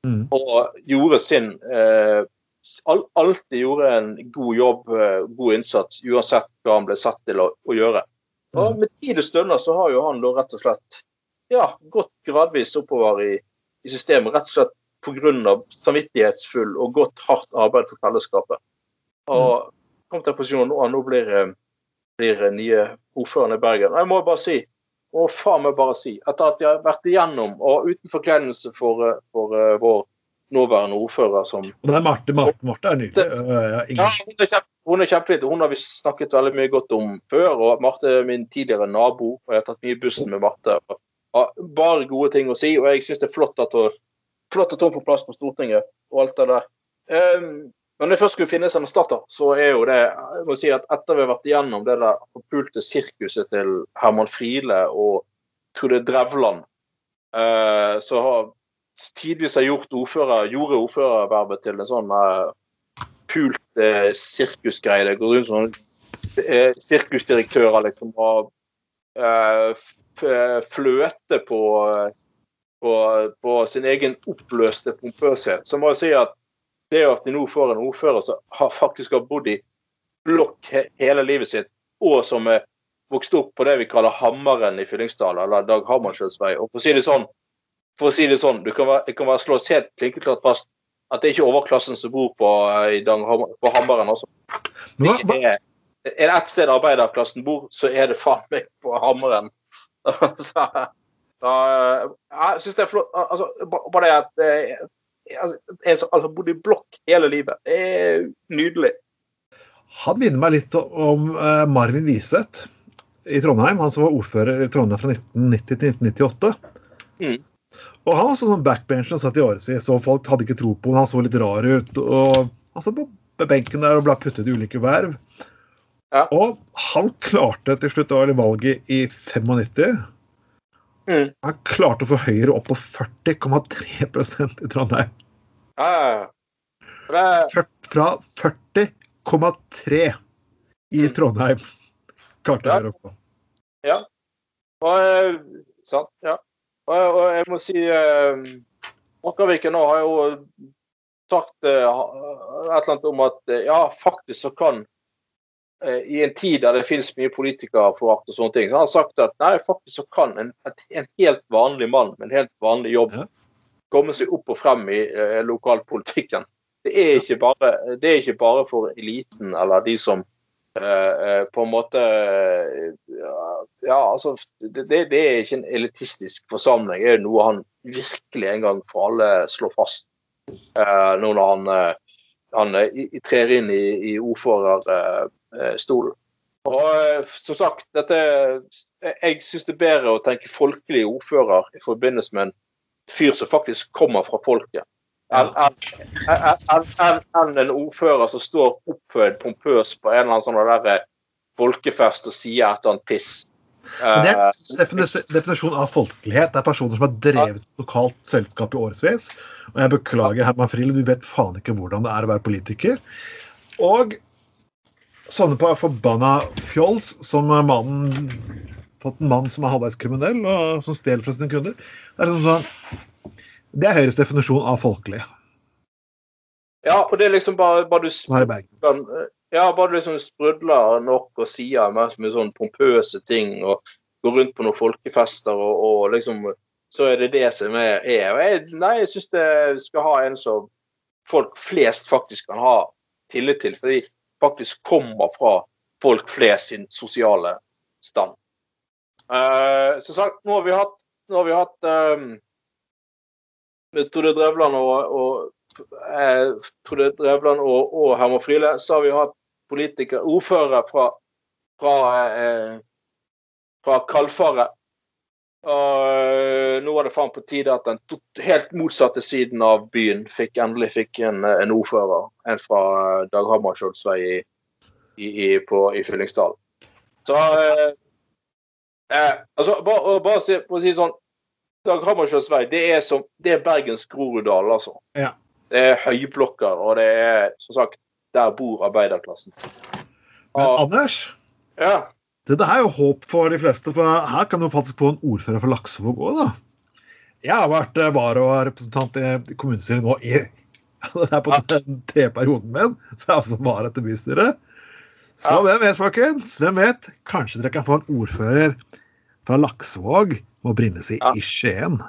Mm. Og gjorde sin eh, Alltid gjorde en god jobb, eh, god innsats, uansett hva han ble satt til å, å gjøre. Og Mm. med tid og stunder så har jo han da rett og slett ja, gått gradvis oppover i, i systemet. Rett og slett pga. samvittighetsfull og godt, hardt arbeid for fellesskapet. Og kom til en posisjon nå, nå blir, eh, blir nye ordføreren i Bergen. Jeg må bare si, og faen meg bare si, etter at jeg har vært igjennom, og uten forkleinelse for, eh, for eh, vår nåværende ordfører som det er Marte. Marte, Marte er nydelig. Øh, ja, hun er, kjempe, hun er kjempeflink. Hun har vi snakket veldig mye godt om før. og Marte er min tidligere nabo, og jeg har tatt mye bussen med Marte. har Bare gode ting å si, og jeg syns det er flott at hun, flott at hun får plass på Stortinget og alt det der. Um, men når jeg først skulle finnes en erstatter, så er jo det jeg må si at Etter vi har vært igjennom det der forpulte sirkuset til Herman Friele og Trude Drevland, eh, så har tidvis har gjort ordfører, gjorde ordførervervet til en sånn uh, pult uh, sirkusgreie. Det går rundt sånn eh, sirkusdirektører liksom f- fløte på, på, på sin egen oppløste pompøshet. Så må jeg si at det at de nå får en ordfører som har faktisk har bodd i blokk he hele livet sitt, og som er vokst opp på det vi kaller Hammeren i Fyllingsdal, eller Dag Hammarskjölds vei. Og for å si det sånn, for å si det sånn, du kan være, det kan være slås helt klinkeklart fast at det er ikke overklassen som bor på, eh, på Hammeren. Altså. Hva, Det hva, er, er det ett sted arbeiderklassen bor, så er det faen meg på Hammeren. så, så, jeg syns det er flott. Altså, bare det at jeg, altså, En som har bodd i blokk hele livet, det er nydelig. han minner meg litt om eh, Marvin Wiseth i Trondheim. Han som var ordfører i Trondheim fra 1990 til 1998. Mm. Og han var sånn backbencher og satt i årevis, og folk hadde ikke tro på ham. Han så litt rar ut. og Han satt på benken der og ble puttet i ulike verv. Ja. Og han klarte til slutt, det var valget i 95 Mm. Han klarte å få Høyre opp på 40,3% i Trondheim. Ja, ja, ja. Det, Fra 40,3 i Mm. Trondheim klarte Ja. Høyre opp på. og, eh, sant, ja. Og, og jeg må si eh, nå har jo sagt eh, et eller annet om at eh, ja, faktisk så kan eh, I en tid der det finnes mye politikerforakt og sånne ting, så har han sagt at nei, faktisk så kan en, en helt vanlig mann med en helt vanlig jobb komme seg opp og frem i eh, lokalpolitikken. Det er, bare, det er ikke bare for eliten eller de som på en måte eh, Ja, altså det, det er ikke en elitistisk forsamling. Det er noe han virkelig en gang for alle slår fast eh, nå når han, eh, han eh, trer inn i, i ordførerstolen. Og eh, som sagt, dette, jeg syns det er bedre å tenke folkelig ordfører i forbindelse med en fyr som faktisk kommer fra folket, enn en ordfører som står opphøyd pompøs på en eller annen sånn der eh, folkefest og sier et eller annet piss. Men det er Eh, definisjon av folkelighet. Det er personer som har drevet et lokalt selskap i årevis. Og jeg beklager, Herman Friele, du vet faen ikke hvordan det er å være politiker. Og sånne på forbanna fjols som mannen fått en mann som er halvveis kriminell, og som stjeler fra sine kunder. Det er liksom sånn Det er Høyres definisjon av folkelig ja, og det er liksom bare, bare du kan, ja, bare du liksom sprudler nok og sier mest med sånn pompøse ting og går rundt på noen folkefester og, og liksom Så er det det som er. er. Jeg, nei, jeg syns det skal ha en som folk flest faktisk kan ha tillit til, fordi faktisk kommer fra folk flest sin sosiale stand. Uh, som sagt, nå har vi hatt, nå har vi hatt um, Tore Drevland og, og eh, Tore Drevland og, og Herman Friele, så har vi hatt politikere, ordførere fra, fra, eh, fra Kalfaret. Og eh, nå var det faen på tide at den helt motsatte siden av byen fikk endelig fikk en, en ordfører. En fra eh, Dag Hammarskjolds vei i, i, i, i Fyllingsdalen. Så eh, eh, altså, bare, bare si, for å si sånn Dag Hammarskjölds vei, det er, som, det er Bergens Groruddal, altså. Ja. Det er høyblokker, og det er som sagt Der bor arbeiderklassen. Men Og, Anders, ja. det er jo håp for de fleste, for her kan du faktisk få en ordfører for Laksevåg òg, da. Jeg har vært eh, vararepresentant i kommunestyret nå i Det er på den tredje perioden min, så jeg altså vara til bystyret. Så Ja. hvem vet, folkens? Hvem vet? Kanskje dere kan få en ordfører fra Laksevåg med opprinnelse Ja. i Skien.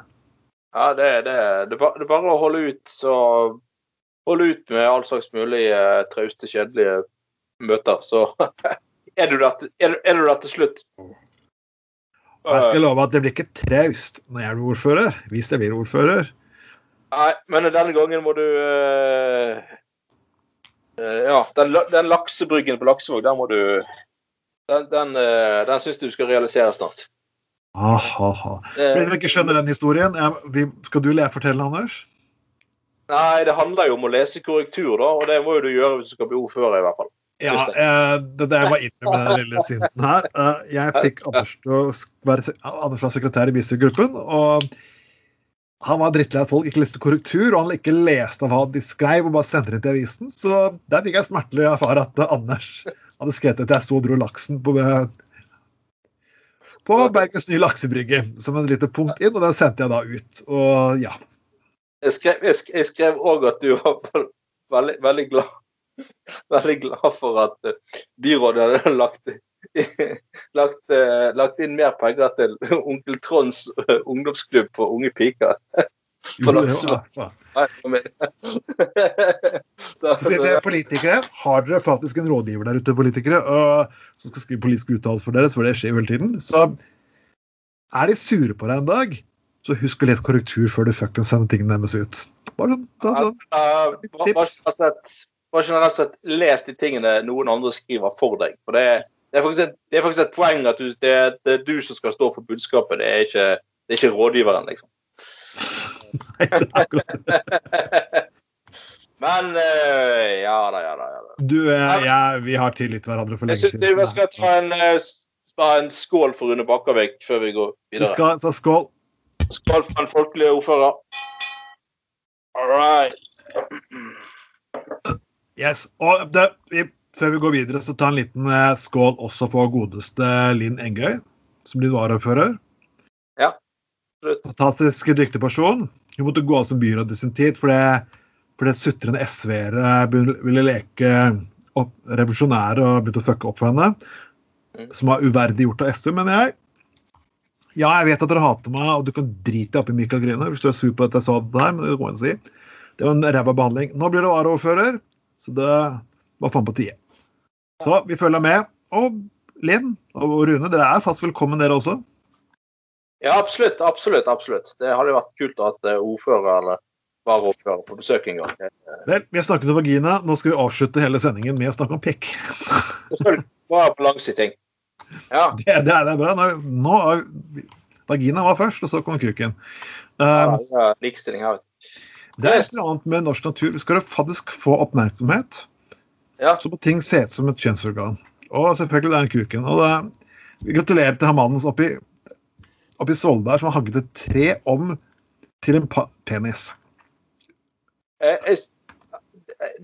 Ja, det, er det, det er bare å holde ut, så Holde ut med all slags mulig eh, trauste, kjedelige møter, så er du der er, er du der til slutt. Jeg skal love at det blir ikke traust når jeg blir ordfører, hvis jeg blir ordfører. Nei, men denne gangen må du uh, uh, Ja, den, den laksebryggen på Laksevåg, den må du Den, den, uh, den syns du skal realisere snart. For Eh, de som ikke skjønner den historien, skal du fortelle, Anders? nei, det handler jo om å lese korrektur, da, og det må jo du gjøre hvis du skal bli ordfører, i hvert fall. Ja, det. er det, det jeg var inne med den lille sinten her. Eh, jeg fikk Anders til å være Anders var sekretær i bystyregruppen, og han var drittlei at folk ikke leste korrektur, og han ikke leste hva de skrev, og bare sendte det til avisen. Så der fikk jeg smertelig erfare at eh, Anders hadde skrevet at jeg så dro laksen på, på Bergens nye laksebrygge som en lite punkt inn, og den sendte jeg da ut. Og ja. Jeg skrev, òg at du var veldig, veldig glad Veldig glad for at eh, byrådet hadde lagt, lagt, eh, lagt inn mer penger til Onkel Tronds eh, ungdomsklubb for unge piker. Jo, det Så det, til politikere, har dere faktisk en rådgiver der ute, politikere, som skal skrive politiske uttalelser for dere, for det skjer jo hele tiden, så er de sure på deg en dag, så husk å lese korrektur før du fuckings sender tingene deres ut. Bare sånn, sånn. Tips. bare generelt sett, les de tingene noen andre skriver for deg. For det, det, er, faktisk et, det er faktisk et poeng at du, det, det er du som skal stå for budskapet, det er ikke, det er ikke rådgiveren, liksom. Nei, det er akkurat. Men eh, ja da, ja da. Ja, da. Du, eh, ja, vi har tilgitt hverandre for Jeg lenge syns vi skal ta en, eh, en skål for Rune Bakkavik før vi går Vi videre. skal ta skål. Skål for en folkelig ordfører. All right. Yes. Og det, vi, før vi går videre, så ta en liten skål også for godeste Linn Engøy, som blir varaordfører. Ja fantastisk dyktig person. Hun måtte gå av som byråd i sin tid fordi, fordi sutrende SV-ere ville leke opp, revolusjonære og begynte å fucke opp for henne. Mm. Som var uverdig gjort av SV, mener jeg. Ja, jeg vet at dere hater meg, og du kan drite deg opp i Michael Grine hvis du er sur på at jeg sa det der, men det går an å si. Det var en ræva behandling. Nå blir det varaordfører, så det var faen på tide. Så vi følger med. Og Linn og Rune, dere er fast velkommen, dere også. Ja, absolutt. Absolutt. absolutt. Det hadde vært kult å ha eh, ordfører eller varaordfører på besøk en gang. Vel, vi har snakket om vagina. Nå skal vi avslutte hele sendingen med å snakke om pikk. På langs. Ja. Det, det, er, det er bra. Nå, nå er, vagina var først, og så kom kuken. Um, ja likestilling her, vet du. det er et eller annet med norsk natur. Vi skal faktisk få oppmerksomhet, Ja. så må ting se ut som et kjønnsorgan. Og selvfølgelig det er en kuken. Og det, gratulerer til han mannen oppi, oppi Svolvær som har hagget et tre om til en penis. Jeg, Jeg,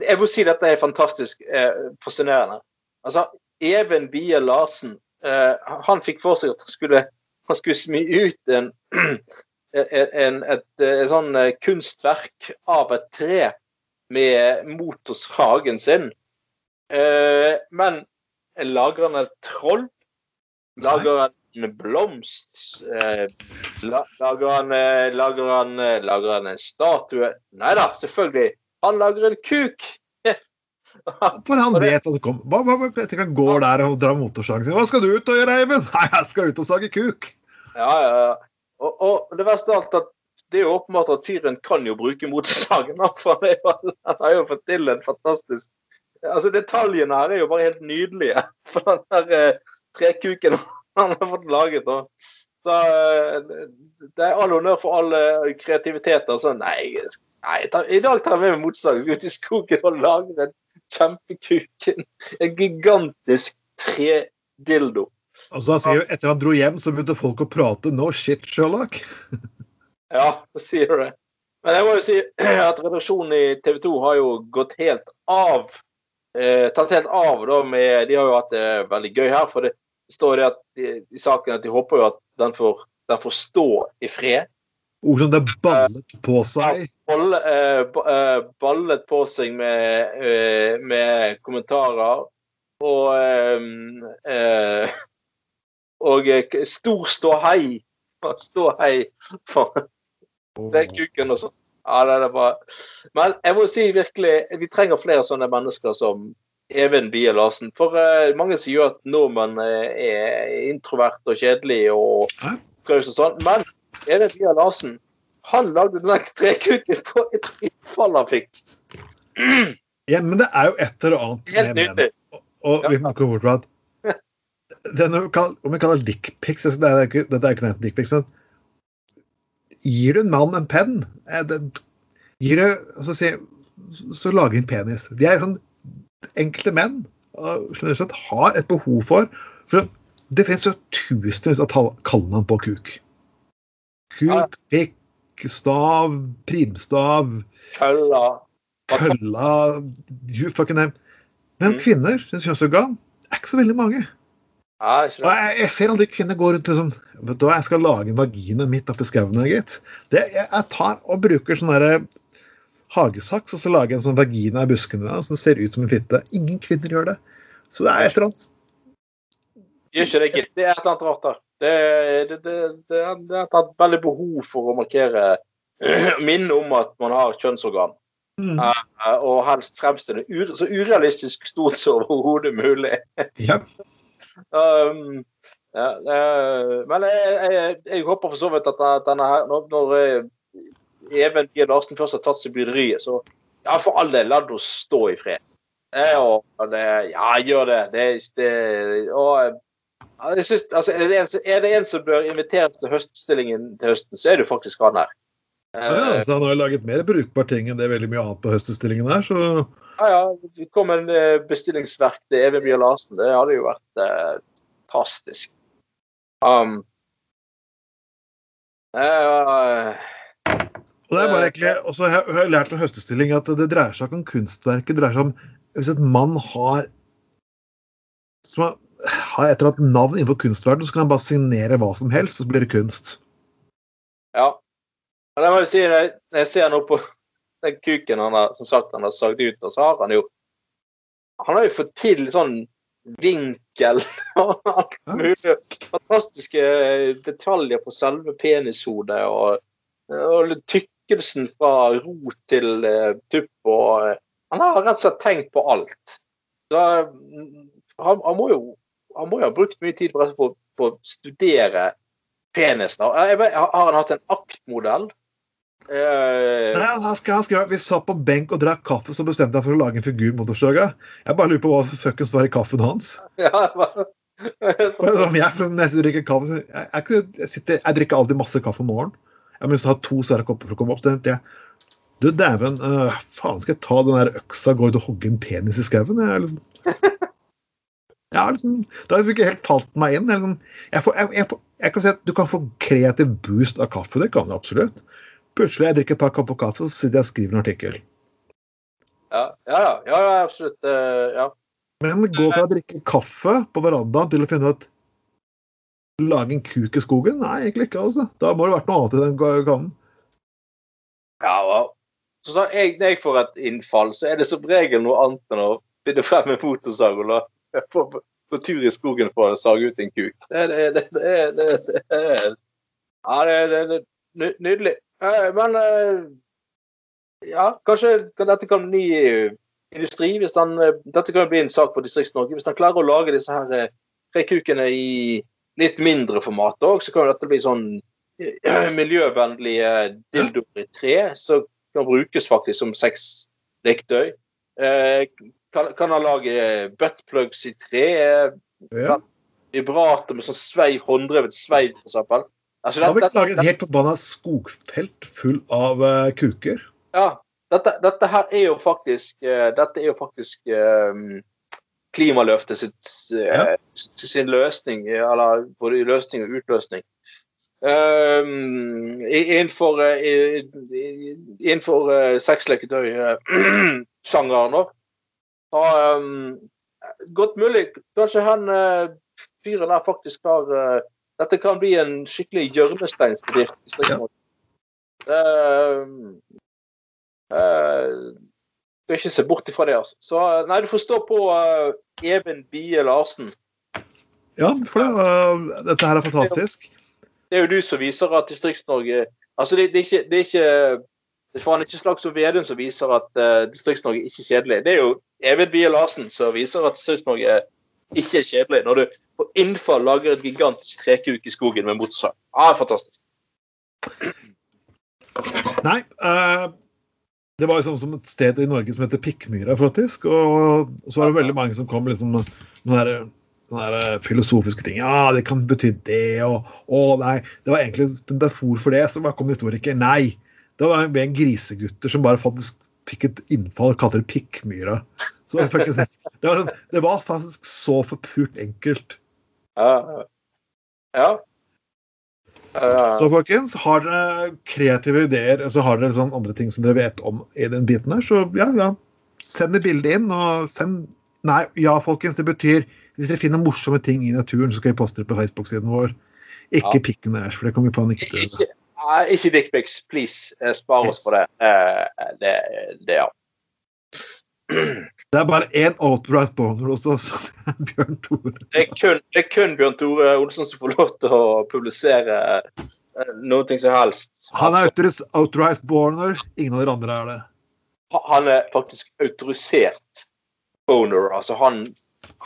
jeg må si dette er fantastisk eh, fascinerende. Altså, Even Bie Larsen eh, han fikk for seg at han skulle, han skulle smi ut en, en, en, et, et sånn eh, kunstverk av et tre med motorshagen sin. Eh, men lager han et troll? Lager han blomst? Eh, lager, han, eh, lager, han, eh, lager han en statue? Nei da, selvfølgelig. Han lager en kuk! For han vet at det kommer hva, hva, Jeg han går der og drar motorsagen sin. Hva skal du ut og gjøre, Eivind? Nei, jeg skal ut og sage kuk. Ja, ja, ja. Og, og det verste av alt at det er jo åpenbart at fyren kan jo bruke motorsagen. For han, han har jo fått til en fantastisk Altså Detaljene her er jo bare helt nydelige. For den der eh, trekuken han har fått laget. Og, så, eh, det er all honnør for all eh, kreativitet. Altså, nei, nei ta, i dag tar jeg med meg motorsagen ut i skogen og lager en kjempekuken. En gigantisk tredildo. Altså, han sier jo etter han dro hjem, så begynte folk å prate. No shit, Sherlock. Ja, det sier du det. Men jeg må jo si at redaksjonen i TV 2 har jo gått helt av. Eh, tatt helt av da med De har jo hatt det veldig gøy her, for det står det at i, saken at de håper jo at den får, den får stå i fred. Ord som det ballet på seg. Balle, eh, eh, ballet på seg med, eh, med kommentarer. Og eh, eh, Og eh, stor ståhei. Ståhei for den kuken og sånn. Ja, det er bare Men jeg må si virkelig, vi trenger flere sånne mennesker som Even Bie Larsen. For uh, mange sier jo at nordmenn eh, er introvert og kjedelig og Hæ? og sånn. Men Even Bie Larsen, han lagde den trekuken på et innfall han fikk. Ja, men det er jo et eller annet Helt med nydelig. Og vi må ikke bort fra at det er noe, om vi kaller det dickpics altså, det er ikke, Dette er ikke noe dickpics, men gir du en mann en penn eh, gir du, så, si, så, så lager en penis. De er sånn enkelte menn generelt sett har et behov for for Det finnes jo tusenvis av kallenavn på kuk. Kuk, pikk, stav, primstav, Kølla. kølla you fucking name. Men Mm. kvinner sin kjønnsorgan er ikke så veldig mange. Ja, Og jeg, jeg ser aldri kvinner gå rundt og sånn Vet du hva, jeg skal lage en vagina midt oppi skauen her, gitt. Jeg, jeg tar og bruker sånn derre hagesaks, og så lager jeg en sånn vagina i buskene der, som ser ut som en fitte. Ingen kvinner gjør det. Så det er et eller annet. Gjør ikke det, gitt. Det er et eller annet rart der. Det, det, det, det, det er et veldig behov for å markere Minne om at man har kjønnsorgan. Mm. Uh, Og helst fremstille ur- så urealistisk stort som overhodet mulig. Ja. Um, ja, uh, men jeg, jeg, jeg håper for så vidt at denne- her Når, når Even Bie Larsen først har tatt seg bryderiet, så ja, for all del, la henne stå i fred. Eh, og det, ja, gjør det. det, det og, eh, jeg synes, altså, er, det en, er det en som bør inviteres til høststillingen til høsten, så er det jo faktisk han her. Ja, så han har jo laget mer brukbare ting enn det er veldig mye annet på høstutstillingen her, så Ja, ja. Det kom en eh, bestillingsverk til Even Bie Larsen. Det hadde jo vært eh, fantastisk. Um, eh, Og det er bare egentlig, og så har jeg- har jeg lært av høstestilling at det dreier seg ikke om kunstverket. Det dreier seg om hvis en mann har som har, har et eller annet navn innenfor kunstverdenen, så kan han bare signere hva som helst, og så blir det kunst. ja. Men jeg må jo si, når jeg, når jeg ser nå på den kuken han har som sagt han har sagd ut, og så har han jo Han har jo fått til sånn vinkel og alt mulig. Fantastiske detaljer på selve penishodet og, og litt tykkelsen fra rot til uh, tupp. og uh, Han har rett og slett tenkt på alt. Så, mm, han, han, må jo, han må jo ha brukt mye tid på, på, på å studere penis. Da. Jeg, vet- har han hatt en aktmodell? Uh, Nei, han skrev, Vi satt på benk og drakk kaffe, så bestemte jeg for å lage en figur motorsøga. Jeg bare lurer på hva fuckings var i kaffen hans. ja, Bare Om jeg jeg drikker kaffe, jeg, jeg, er jeg, jeg drikker alltid masse kaffe om morgenen. Jeg har lyst til å ha to svære kopper for å komme opp. Så tenkte jeg du dæven, uh, faen skal jeg ta den der øksa og gå ut og hogge en penis i skauen? Liksom har liksom, det har liksom ikke helt falt meg inn. Liksom, jeg, får, jeg, jeg, får, jeg kan si at Du kan få kreativ boost av kaffe, det kan du absolutt. Plutselig jeg drikker et par kopper kaffe, så sitter jeg og skriver en artikkel. ja, ja, ja, ja, ja, absolutt. Uh, ja. Men gå fra å drikke kaffe på verandaen til å finne ut Lage en kuk i skogen? Nei, egentlig ikke. altså. Da må det vært noe annet i den kannen. ja så, sa jeg, Når jeg får et innfall, så er det som regel noe annet enn å finne frem en motorsag og la få på, tur i skogen for å sage ut en kuk. Det, det, det, det, det, det, Ja, det, er Nydelig. Eh, Men eh, ja, kanskje dette kan bli ny industri hvis eh, Dette kan bli en sak for Distrikts-Norge. Hvis han klarer å lage disse her rekukene i litt mindre format òg, så kan dette bli sånn eh, miljøvennlige dildoer i tre som kan brukes faktisk som sexleketøy. Eh, kan, kan han lage buttplugs i tre? eh, Ja. Vibrator med sånn svei, hånddrevet sveiv, eksempel. Altså, Da har vi ikke laget et helt forbanna skogfelt full av uh, kuker. Ja, dette, dette her er jo faktisk uh, Dette er jo faktisk um, klimaløftet sitt, Ja. eh, sin løsning, eller både løsning og utløsning. Um, innenfor eh, innenfor uh, sexleketøy-sjangeren òg. Um, godt mulig. Kanskje han uh, fyren der faktisk har uh, Dette kan bli en skikkelig hjørnesteinsbedrift. i Distrikts-Norge. Um, eh, skal ikke se bort ifra det, altså. Så eh, nei, du får stå på uh, Even Bie Larsen. Ja, for det, uh, dette her er fantastisk. Det er jo du som viser at Distrikts-Norge Altså, det, det, er ikke, det er ikke det er faen ikke Slagsvold Vedum som viser at uh, Distrikts-Norge ikke er kjedelig. Det er jo Even Bie Larsen som viser at Distrikts-Norge ikke er kjedelig, når du på innfall lager et gigantisk trekuk i skogen med motorsag. Ah, fantastisk. Nei, øh, det var liksom som et sted i Norge som heter Pikkmyra, faktisk. Og så var det veldig mange som kom liksom med den der, øh, filosofiske ting. Ja, det kan bety det, og å nei. Det var egentlig en metafor for det. Så bare kom historiker. Nei. Det var en grisegutter som bare faktisk fikk et innfall og kalte det Pikkmyra. Så faktisk, det, var, det var faktisk så forpult enkelt. Ja. ja. Så folkens, har dere kreative ideer, så har dere sånn andre ting som dere vet om i den biten her, så ja, ja. Send et bilde inn, og send Nei, ja, folkens, det betyr hvis dere finner morsomme ting i naturen, så skal vi poste det på Facebook-siden vår. Ikke Ja. pikken deres, for det kommer faen ikke til. ikke ikke dickpics, please. Eh, Spar oss for det. Eh, det, det ja. Det er bare én authorized boner hos oss. Bjørn Tore. Det er kun, det er kun Bjørn Tore Olsen som får lov til å publisere eh, noe som helst. Han er authorized boner, ingen av dere andre er det. Han er faktisk autorisert boner. Altså han,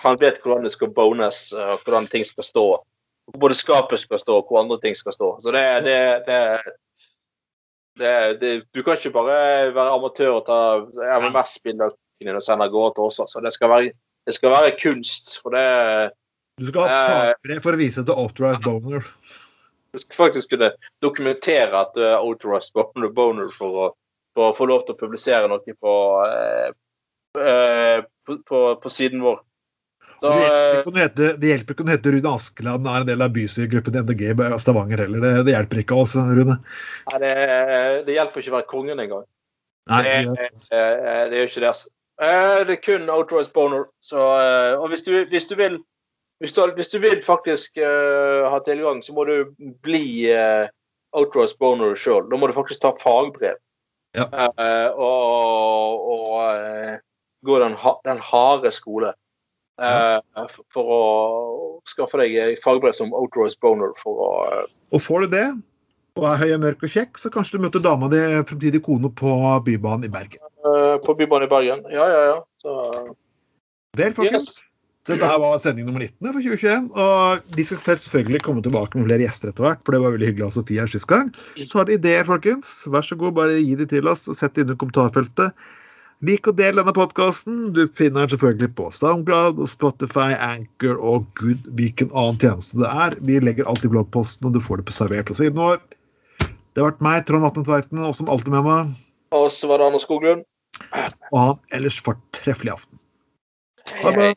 han vet hvordan det skal bones, eh, hvordan ting skal stå. Hvor Både skapet skal stå, og hvor andre ting skal stå. Så det, det, det, det, det Du kan ikke bare være amatør og ta MMS-bilder og sende av gårde til oss. Altså. Det, skal være, det skal være kunst. For det Du skal ha Eh. fagbrev for å vise til Outright boner. Du skal faktisk kunne dokumentere at du er Outright boner, boner for, å, for å få lov til å publisere noe på, eh, eh, på, på, på siden vår. Da, Det hjelper eh, ikke å heter Rune Askeland er en del av bystyregruppen i MDG Stavanger heller. Det, det hjelper ikke oss, Rune. nei, det, det hjelper ikke å være kongen engang. Nei, Det, det- eh, det gjør ikke det. altså. Eh, Det er kun authorized boner. Så, eh, og hvis du, hvis du vil hvis du, hvis du vil faktisk uh, ha tilgang, så må du bli uh, authorized boner sjøl. Da må du faktisk ta fagbrev. Ja. Uh, og og uh, gå den, ha- den harde skole. eh, f- for å skaffe deg fagbrev som authorized boner. For å, Og får du det, og er høy og mørk og kjekk, så kanskje du møter dama di, fremtidig kone, på Bybanen i Bergen. Eh, på Bybanen i Bergen. Ja, ja, ja. Så, Vel, folkens. Dette her var sending nummer 19 for 2021. Og de skal selvfølgelig komme tilbake med flere gjester etter hvert, for det var veldig hyggelig av Sofie her sist gang. Så har dere ideer, folkens, vær så god, bare gi de til oss og sett det inn i kommentarfeltet. Lik og del denne podkasten. Du finner den selvfølgelig på SoundCloud, Spotify, Anchor og gud hvilken annen tjeneste det er. Vi legger alltid bloggposten, og du får det på servert på siden vår. Det har vært meg, Trond Vatne Tveiten, og som alltid med meg. og så var det Anders Skoglund. Og ha en ellers fortreffelig aften. Ha det bra.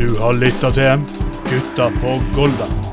Du har lytta til Gutta på Golda.